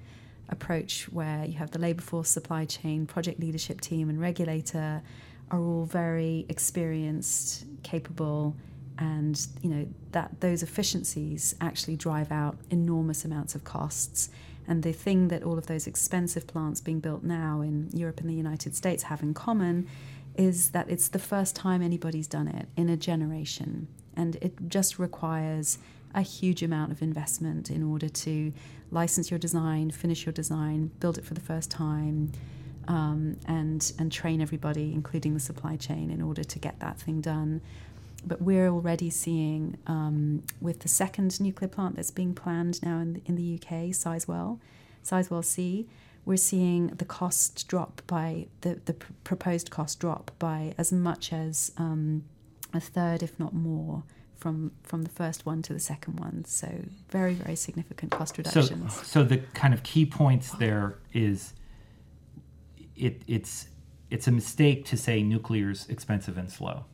approach where you have the labor force, supply chain, project leadership team, and regulator are all very experienced, capable, and you know that those efficiencies actually drive out enormous amounts of costs and the thing that all of those expensive plants being built now in Europe and the United States have in common is that it's the first time anybody's done it in a generation. And it just requires a huge amount of investment in order to license your design, finish your design, build it for the first time, um, and and train everybody, including the supply chain, in order to get that thing done but we're already seeing with the second nuclear plant that's being planned now in the, in the UK, Sizewell, Sizewell C, we're seeing the cost drop by the, the pr- proposed cost drop by as much as um, a third, if not more, from from the first one to the second one. So very very significant cost reductions. So, so the kind of key points there is it it's it's a mistake to say nuclear is expensive and slow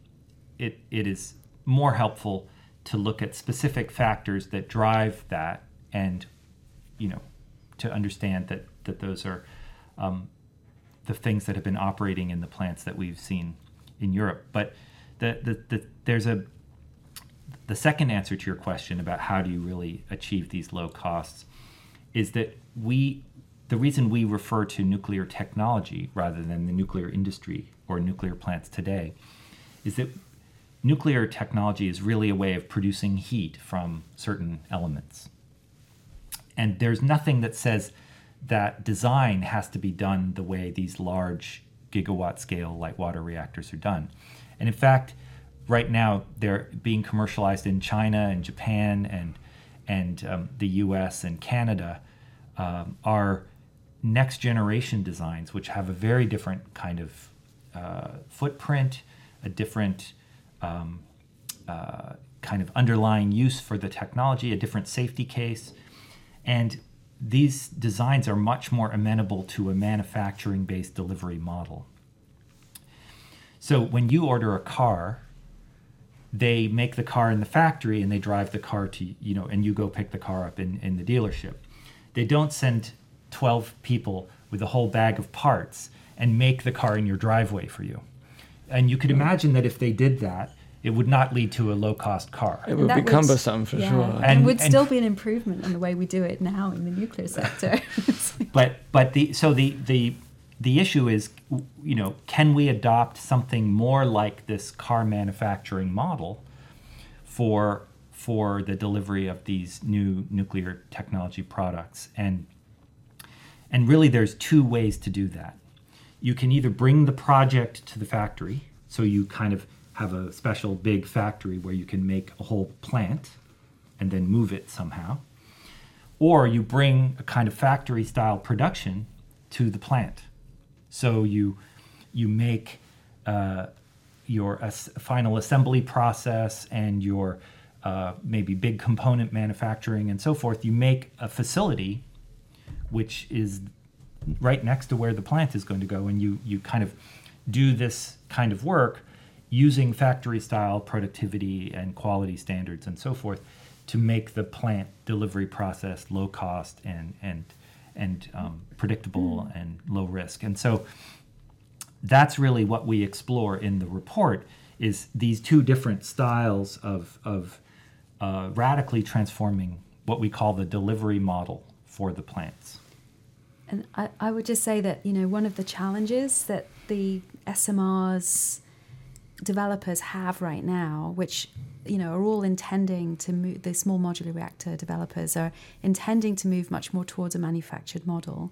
it, it is more helpful to look at specific factors that drive that and you know to understand that that those are um, the things that have been operating in the plants that we've seen in Europe. But the, the, the, there's a the second answer to your question about how do you really achieve these low costs is that we the reason we refer to nuclear technology rather than the nuclear industry or nuclear plants today is that nuclear technology is really a way of producing heat from certain elements. And there's nothing that says that design has to be done the way these large gigawatt scale light water reactors are done. And in fact, right now they're being commercialized in China and Japan and and um, the U.S. and Canada um, are next generation designs, which have a very different kind of uh, footprint, a different um, uh, kind of underlying use for the technology, a different safety case, and these designs are much more amenable to a manufacturing based delivery model. So when you order a car, they make the car in the factory and they drive the car to, you know, and you go pick the car up in, in the dealership. They don't send 12 people with a whole bag of parts and make the car in your driveway for you. And you could imagine that if they did that, it would not lead to a low cost car. It would be would- cumbersome for yeah. sure. And, And- it would and- still be an improvement on the way we do it now in the nuclear sector. (laughs) But but the so the the the issue is you know can we adopt something more like this car manufacturing model for for the delivery of these new nuclear technology products and and really there's two ways to do that you can either bring the project to the factory so you kind of have a special big factory where you can make a whole plant and then move it somehow or you bring a kind of factory style production to the plant. So you you make uh, your as- final assembly process and your uh, maybe big component manufacturing and so forth. You make a facility which is right next to where the plant is going to go, and you you kind of do this kind of work using factory style productivity and quality standards and so forth to make the plant delivery process low cost and and and um, predictable and low risk. And so that's really what we explore in the report is these two different styles of of uh, radically transforming what we call the delivery model for the plants. And I, I would just say that, you know, one of the challenges that the SMRs developers have right now, which, you know, are all intending to move, the small modular reactor developers are intending to move much more towards a manufactured model.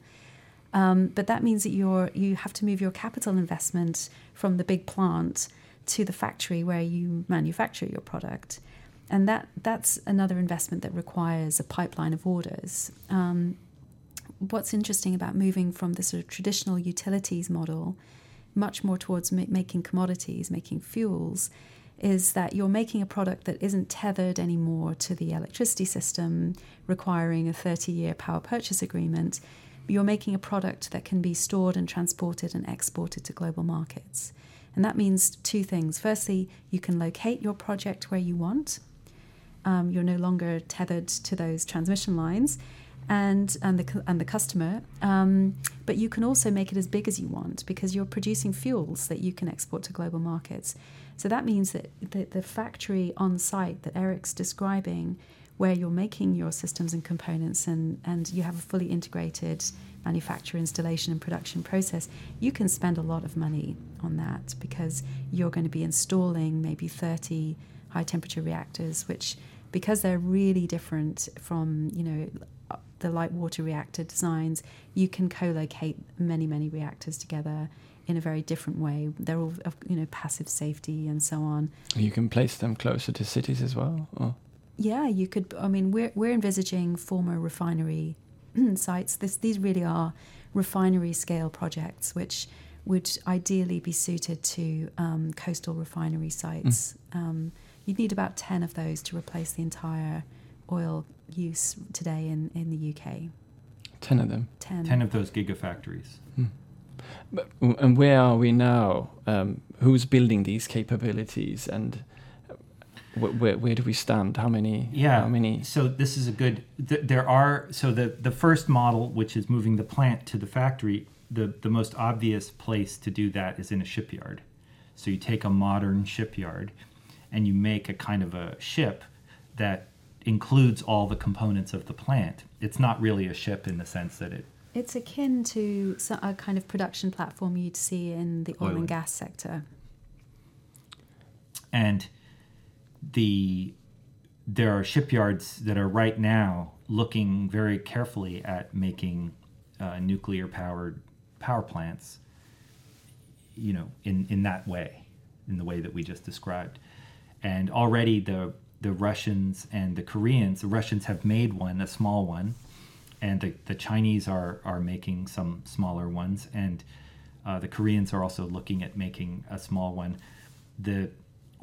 Um, but that means that you're, you have to move your capital investment from the big plant to the factory where you manufacture your product. And that, that's another investment that requires a pipeline of orders. Um, what's interesting about moving from the sort of traditional utilities model much more towards ma- making commodities, making fuels, is that you're making a product that isn't tethered anymore to the electricity system, requiring a 30 year power purchase agreement. You're making a product that can be stored and transported and exported to global markets. And that means two things. Firstly, you can locate your project where you want. Um, you're no longer tethered to those transmission lines and and the and the customer. Um, but you can also make it as big as you want because you're producing fuels that you can export to global markets. So that means that the, the factory on site that Eric's describing, where you're making your systems and components and, and you have a fully integrated manufacture, installation, and production process, you can spend a lot of money on that because you're going to be installing maybe 30 high temperature reactors, which because they're really different from, you know, the light water reactor designs, you can co-locate many, many reactors together in a very different way. They're all, of, you know, passive safety and so on. You can place them closer to cities as well. Or? Yeah, you could. I mean, we're we're envisaging former refinery (clears throat) sites. This these really are refinery scale projects, which would ideally be suited to um, coastal refinery sites. Um, you'd need about ten of those to replace the entire oil use today in, in the UK. Ten of them. Ten. 10 of those gigafactories. But, and where are we now? Um, who's building these capabilities? And wh- where, where do we stand? How many? Yeah. How many? So this is a good. Th- there are so the the first model, which is moving the plant to the factory. The the most obvious place to do that is in a shipyard. So you take a modern shipyard, and you make a kind of a ship that includes all the components of the plant. It's not really a ship in the sense that it. It's akin to a kind of production platform you'd see in the oil, Oil and and- gas sector. and the there are shipyards that are right now looking very carefully at making uh, nuclear powered power plants you know in in that way in the way that we just described and already the the Russians and the Koreans the Russians have made one a small one and the, the Chinese are are making some smaller ones and uh, the Koreans are also looking at making a small one the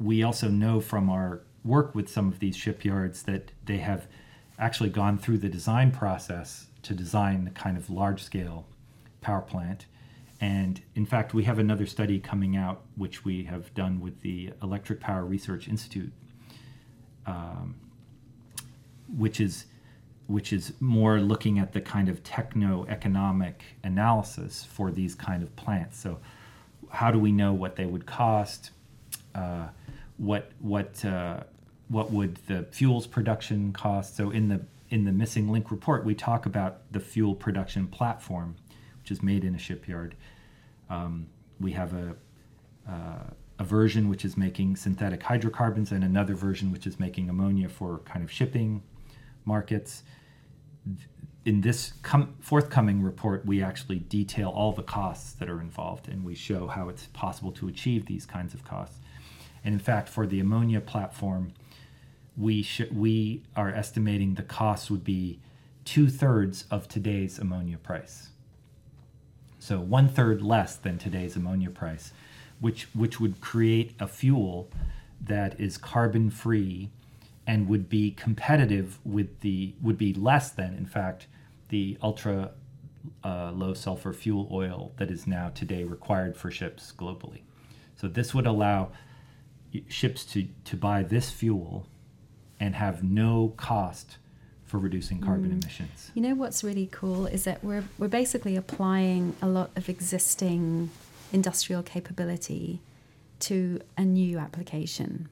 we also know from our work with some of these shipyards that they have actually gone through the design process to design a kind of large scale power plant. And in fact, we have another study coming out, which we have done with the Electric Power Research Institute, um, which is which is more looking at the kind of techno-economic analysis for these kind of plants. So, how do we know what they would cost? Uh, what what uh, what would the fuels production cost? So in the in the missing link report, we talk about the fuel production platform, which is made in a shipyard. Um, we have a uh, a version which is making synthetic hydrocarbons and another version which is making ammonia for kind of shipping markets. In this com- forthcoming report, we actually detail all the costs that are involved and we show how it's possible to achieve these kinds of costs. And in fact, for the ammonia platform, we sh- we are estimating the cost would be two thirds of today's ammonia price. So one third less than today's ammonia price, which which would create a fuel that is carbon free and would be competitive with the would be less than in fact the ultra uh, low sulfur fuel oil that is now today required for ships globally. So this would allow ships to, to buy this fuel and have no cost for reducing carbon emissions. You know what's really cool is that we're we're basically applying a lot of existing industrial capability to a new application.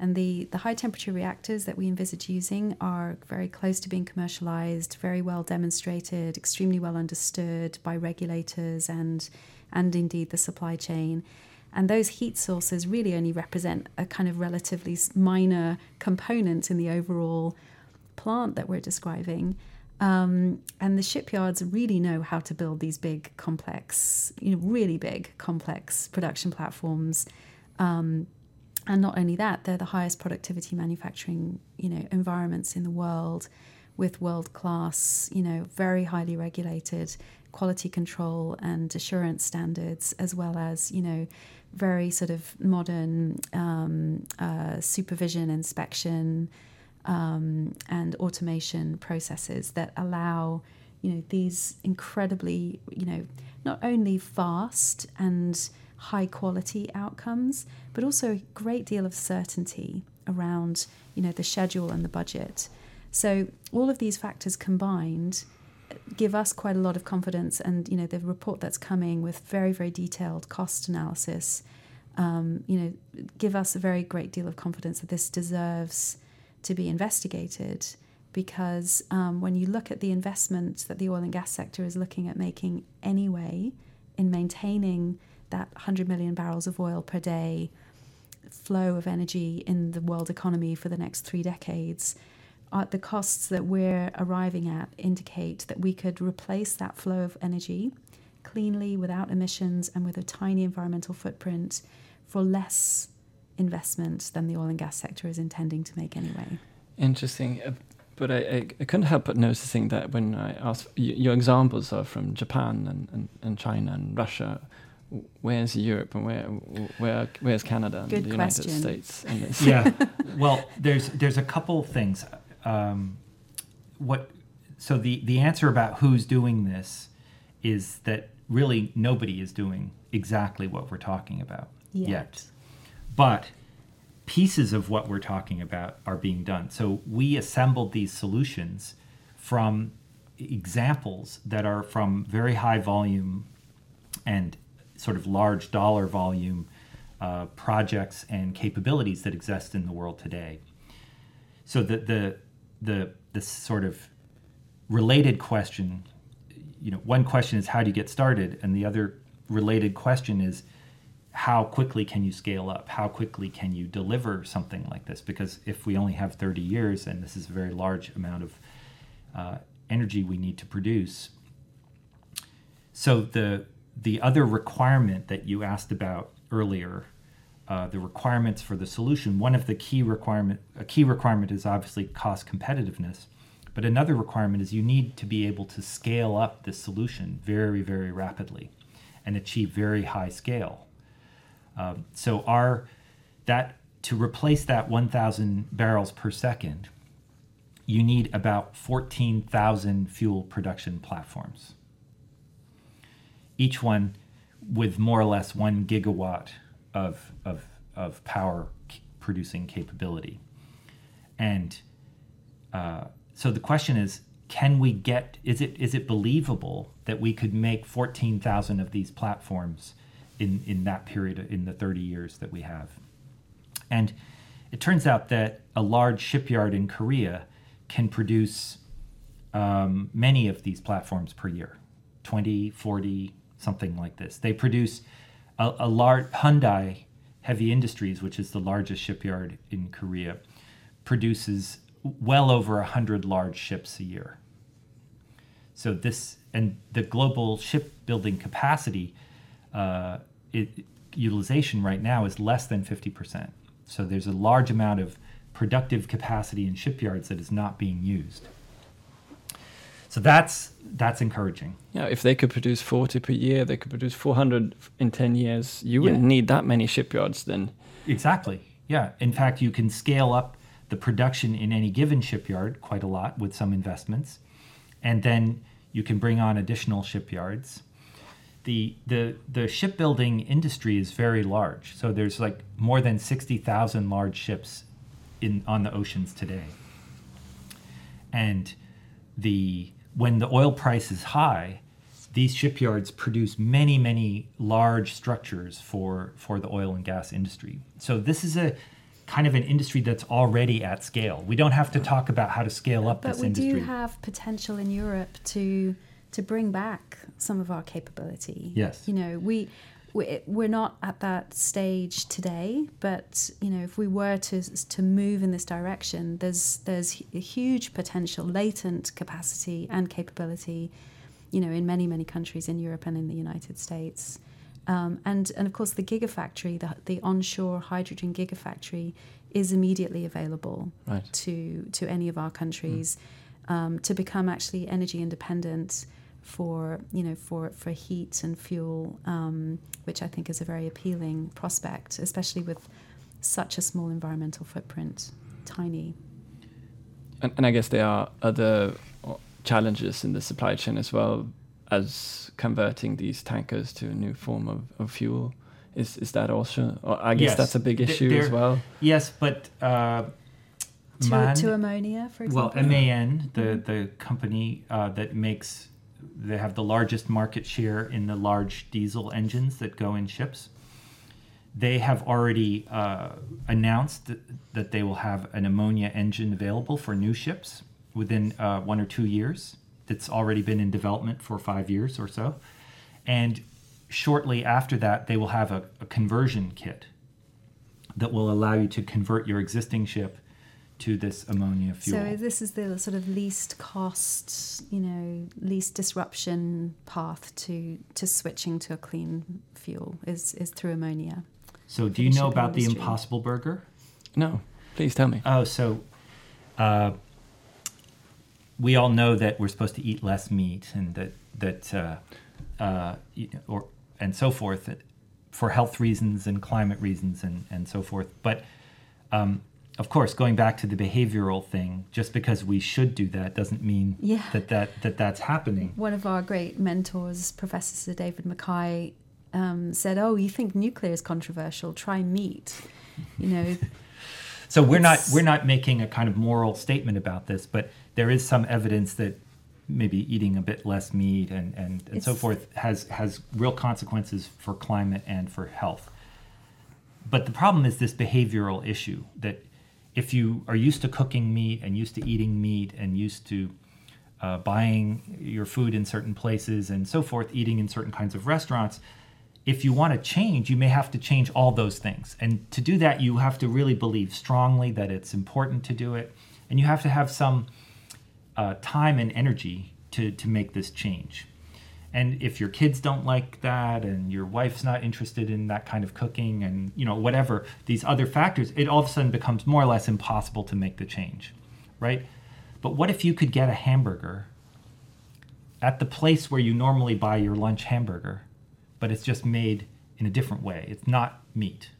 And the, the high temperature reactors that we envisage using are very close to being commercialized, very well demonstrated, extremely well understood by regulators and and indeed the supply chain. And those heat sources really only represent a kind of relatively minor component in the overall plant that we're describing. Um, and the shipyards really know how to build these big, complex, you know, really big, complex production platforms. Um, and not only that, they're the highest productivity manufacturing, you know, environments in the world, with world class, you know, very highly regulated quality control and assurance standards, as well as you know, very sort of modern um, uh, supervision, inspection, um, and automation processes that allow you know these incredibly you know not only fast and high quality outcomes but also a great deal of certainty around you know the schedule and the budget. So all of these factors combined give us quite a lot of confidence and you know the report that's coming with very very detailed cost analysis um, you know give us a very great deal of confidence that this deserves to be investigated because um, when you look at the investment that the oil and gas sector is looking at making anyway in maintaining that 100 million barrels of oil per day flow of energy in the world economy for the next three decades, uh, the costs that we're arriving at indicate that we could replace that flow of energy cleanly without emissions and with a tiny environmental footprint for less investment than the oil and gas sector is intending to make anyway. Interesting. Uh, but I, I, I couldn't help but noticing that when I asked, y- your examples are from Japan and, and, and China and Russia. Where's Europe and where where where's Canada and Good the United question. States? (laughs) in this? yeah. (laughs) Well, there's there's a couple things. Um, what so the the answer about who's doing this is that really nobody is doing exactly what we're talking about Yet. But pieces of what we're talking about are being done. So we assembled these solutions from examples that are from very high volume and sort of large dollar volume uh, projects and capabilities that exist in the world today. So the the the the sort of related question, you know, one question is how do you get started, and the other related question is how quickly can you scale up? How quickly can you deliver something like this? Because if we only have 30 years, and this is a very large amount of uh, energy we need to produce, so the the other requirement that you asked about earlier, uh, the requirements for the solution, one of the key requirement a key requirement is obviously cost competitiveness, but another requirement is you need to be able to scale up this solution very very rapidly, and achieve very high scale. Um, so our that to replace that 1,000 barrels per second, you need about 14,000 fuel production platforms each one with more or less one gigawatt of, of, of power producing capability. And uh, so the question is can we get is it is it believable that we could make 14,000 of these platforms in in that period in the 30 years that we have and it turns out that a large shipyard in Korea can produce um, many of these platforms per year 20 40 something like this. They produce a, a large Hyundai Heavy Industries, which is the largest shipyard in Korea, produces well over a hundred large ships a year. So this and the global shipbuilding capacity uh, it, utilization right now is less than fifty percent. So there's a large amount of productive capacity in shipyards that is not being used. So that's that's encouraging. Yeah, if they could produce 40 per year, they could produce 400 in 10 years. You wouldn't yeah. need that many shipyards then. Exactly. Yeah. In fact, you can scale up the production in any given shipyard quite a lot with some investments. And then you can bring on additional shipyards. The, the, the shipbuilding industry is very large. So there's like more than 60,000 large ships in, on the oceans today. And the when the oil price is high, these shipyards produce many, many large structures for, for the oil and gas industry. So this is a kind of an industry that's already at scale. We don't have to talk about how to scale up but this industry. But we do have potential in Europe to to bring back some of our capability. Yes. You know, we we're not at that stage today, but you know, if we were to to move in this direction, there's there's a huge potential, latent capacity and capability, you know, in many many countries in Europe and in the United States, um, and and of course the gigafactory, the the onshore hydrogen gigafactory, is immediately available right. to to any of our countries, mm. um, to become actually energy independent for you know for for heat and fuel, um, which I think is a very appealing prospect, especially with such a small environmental footprint, tiny. And, and I guess there are other uh, challenges in the supply chain as well as converting these tankers to a new form of, of fuel. Is is that also? I guess yes. that's a big issue there, as well. Yes, but. Uh, to, MAN, to ammonia, for example. Well, MAN, the the company uh, that makes they have the largest market share in the large diesel engines that go in ships. They have already uh, announced that, that, they will have an ammonia engine available for new ships within uh, one or two years. That's already been in development for five years or so. And shortly after that, they will have a, a conversion kit that will allow you to convert your existing ship to this ammonia fuel. So this is the sort of least cost, you know, least disruption path to to switching to a clean fuel is is through ammonia. So do you know about industry. the Impossible Burger? No, please tell me. Oh, so uh, we all know that we're supposed to eat less meat and that that uh, uh, or and so forth for health reasons and climate reasons and and so forth, but um, of course, going back to the behavioral thing, just because we should do that doesn't mean yeah. that, that, that that's happening. One of our great mentors, Professor Sir David MacKay, um, said, "Oh, you think nuclear is controversial? Try meat." You know, (laughs) So we're not we're not making a kind of moral statement about this, but there is some evidence that maybe eating a bit less meat and, and, and so forth has has real consequences for climate and for health. But the problem is this behavioral issue that if you are used to cooking meat and used to eating meat and used to uh, buying your food in certain places and so forth, eating in certain kinds of restaurants, if you want to change, you may have to change all those things. And to do that, you have to really believe strongly that it's important to do it. And you have to have some uh, time and energy to, to make this change. And if your kids don't like that and your wife's not interested in that kind of cooking and you know whatever these other factors, it all of a sudden becomes more or less impossible to make the change, right? But what if you could get a hamburger at the place where you normally buy your lunch hamburger, but it's just made in a different way? It's not meat.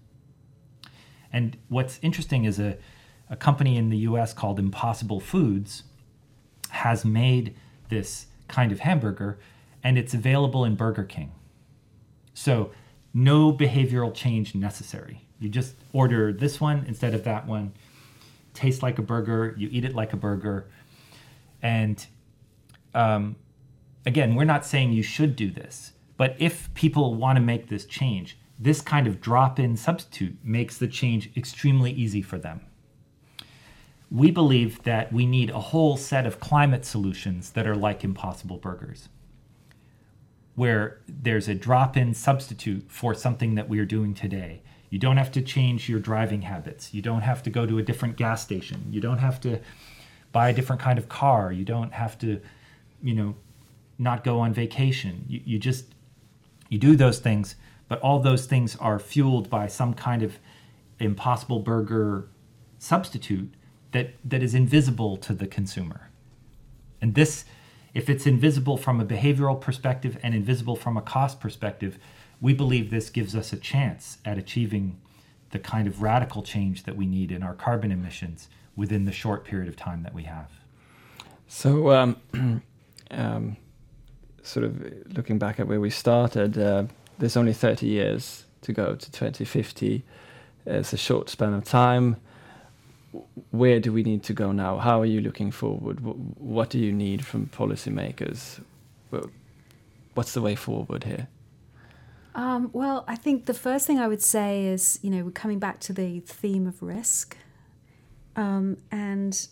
And what's interesting is a, a company in the US called Impossible Foods has made this kind of hamburger and it's available in Burger King. So, no behavioral change necessary. You just order this one instead of that one. Tastes like a burger, you eat it like a burger. And um, again, we're not saying you should do this, but if people want to make this change, this kind of drop in substitute makes the change extremely easy for them we believe that we need a whole set of climate solutions that are like Impossible Burgers, where there's a drop in substitute for something that we are doing today. You don't have to change your driving habits. You don't have to go to a different gas station. You don't have to buy a different kind of car. You don't have to, you know, not go on vacation. You, you just, you do those things, but all those things are fueled by some kind of impossible burger substitute that, that is invisible to the consumer. And this, if it's invisible from a behavioral perspective and invisible from a cost perspective, we believe this gives us a chance at achieving the kind of radical change that we need in our carbon emissions within the short period of time that we have. So, um, (clears throat) um, sort of looking back at where we started, uh, there's only 30 years to go to 2050. It's a short span of time. Where do we need to go now? How are you looking forward? What do you need from policymakers? What's the way forward here? Um, well, I think the first thing I would say is, you know, we're coming back to the theme of risk. Um, and,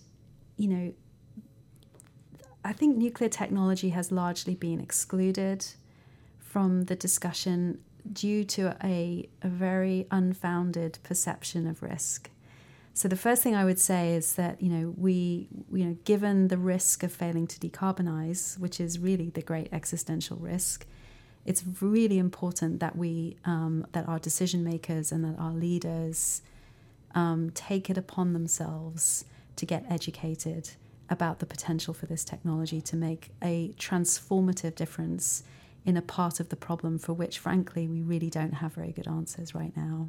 you know, I think nuclear technology has largely been excluded from the discussion due to a, a very unfounded perception of risk. So the first thing I would say is that you know we you know given the risk of failing to decarbonize, which is really the great existential risk, it's really important that we um, that our decision makers and that our leaders um, take it upon themselves to get educated about the potential for this technology to make a transformative difference in a part of the problem for which, frankly, we really don't have very good answers right now.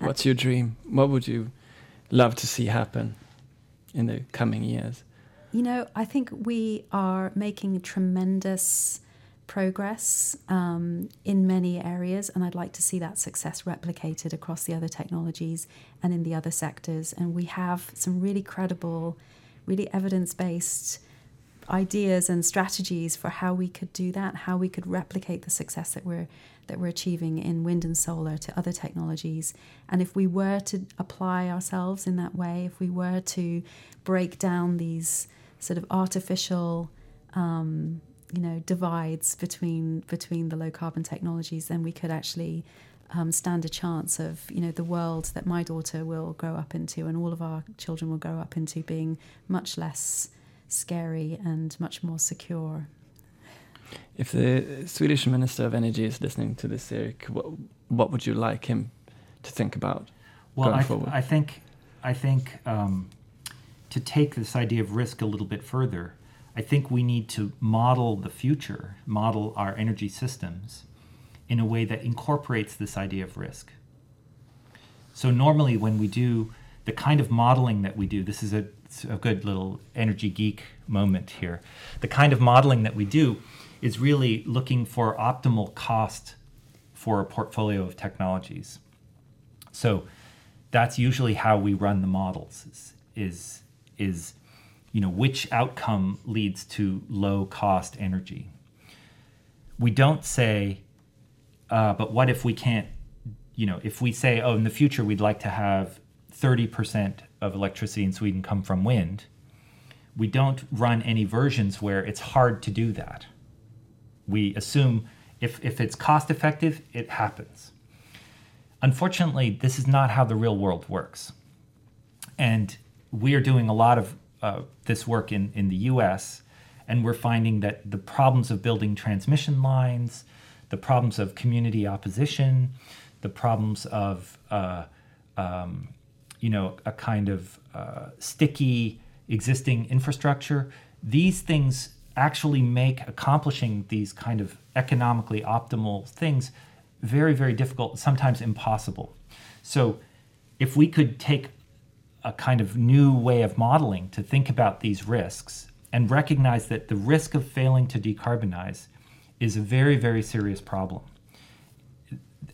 What's your dream? What would you love to see happen in the coming years? You know, I think we are making tremendous progress um, in many areas, and I'd like to see that success replicated across the other technologies and in the other sectors. And we have some really credible, really evidence based ideas and strategies for how we could do that, how we could replicate the success that we're that we're achieving in wind and solar to other technologies. And if we were to apply ourselves in that way, if we were to break down these sort of artificial um, you know divides between between the low carbon technologies, then we could actually um, stand a chance of you know the world that my daughter will grow up into and all of our children will grow up into being much less scary and much more secure. If the Swedish Minister of Energy is listening to this, Eric, what, what would you like him to think about Well, going I, forward? I think I think um, to take this idea of risk a little bit further, I think we need to model the future, model our energy systems in a way that incorporates this idea of risk. So normally when we do the kind of modeling that we do, this is a, a good little energy geek moment here. The kind of modeling that we do is really looking for optimal cost for a portfolio of technologies. So that's usually how we run the models. Is is, is you know which outcome leads to low cost energy. We don't say, uh, but what if we can't? You know, if we say, oh, in the future we'd like to have 30% of electricity in Sweden come from wind, we don't run any versions where it's hard to do that. We assume if, if it's cost effective, it happens. Unfortunately, this is not how the real world works. And we are doing a lot of uh, this work in, in the US, and we're finding that the problems of building transmission lines, the problems of community opposition, the problems of uh, um, you know a kind of uh, sticky existing infrastructure, these things actually make accomplishing these kind of economically optimal things very, very difficult, sometimes impossible. So, if we could take a kind of new way of modeling to think about these risks and recognize that the risk of failing to decarbonize is a very, very serious problem,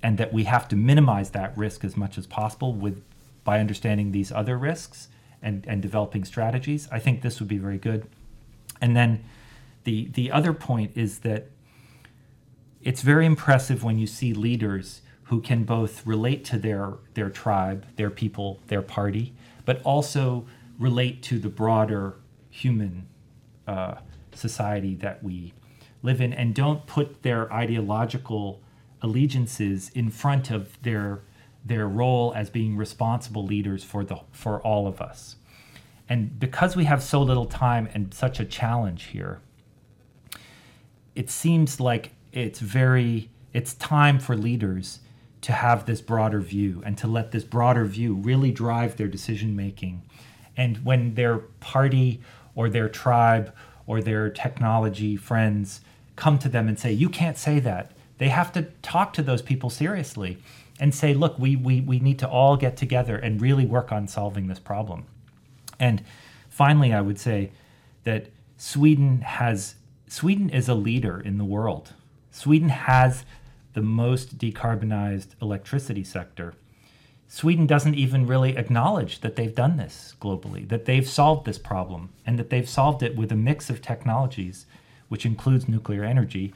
and that we have to minimize that risk as much as possible with by understanding these other risks and, and developing strategies, I think this would be very good. And then the the other point is that it's very impressive when you see leaders who can both relate to their their tribe, their people, their party, but also relate to the broader human uh, society that we live in, and don't put their ideological allegiances in front of their their role as being responsible leaders for the for all of us. And because we have so little time and such a challenge here, it seems like it's very it's time for leaders to have this broader view and to let this broader view really drive their decision making. And when their party or their tribe or their technology friends come to them and say, You can't say that, they have to talk to those people seriously and say, Look, we, we, we need to all get together and really work on solving this problem. And finally, I would say that Sweden has Sweden is a leader in the world. Sweden has the most decarbonized electricity sector. Sweden doesn't even really acknowledge that they've done this globally, that they've solved this problem, and that they've solved it with a mix of technologies, which includes nuclear energy,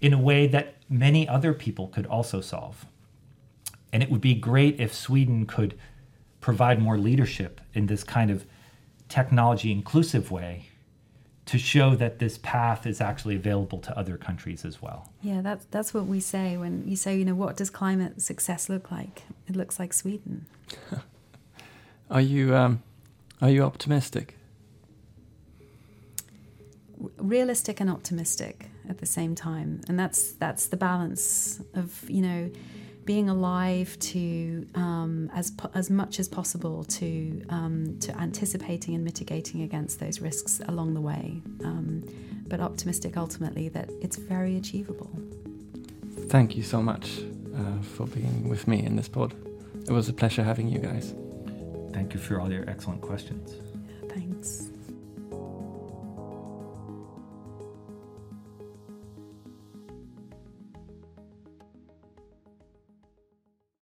in a way that many other people could also solve. And it would be great if Sweden could provide more leadership in this kind of technology inclusive way to show that this path is actually available to other countries as well. Yeah, that's that's what we say when you say, you know, what does climate success look like? It looks like Sweden. (laughs) are you um, are you optimistic? Realistic and optimistic at the same time, and that's that's the balance of you know being alive to um, as as much as possible to um, to anticipating and mitigating against those risks along the way, um, but optimistic ultimately that it's very achievable. Thank you so much uh, for being with me in this pod. It was a pleasure having you guys. Thank you for all your excellent questions. Yeah, thanks.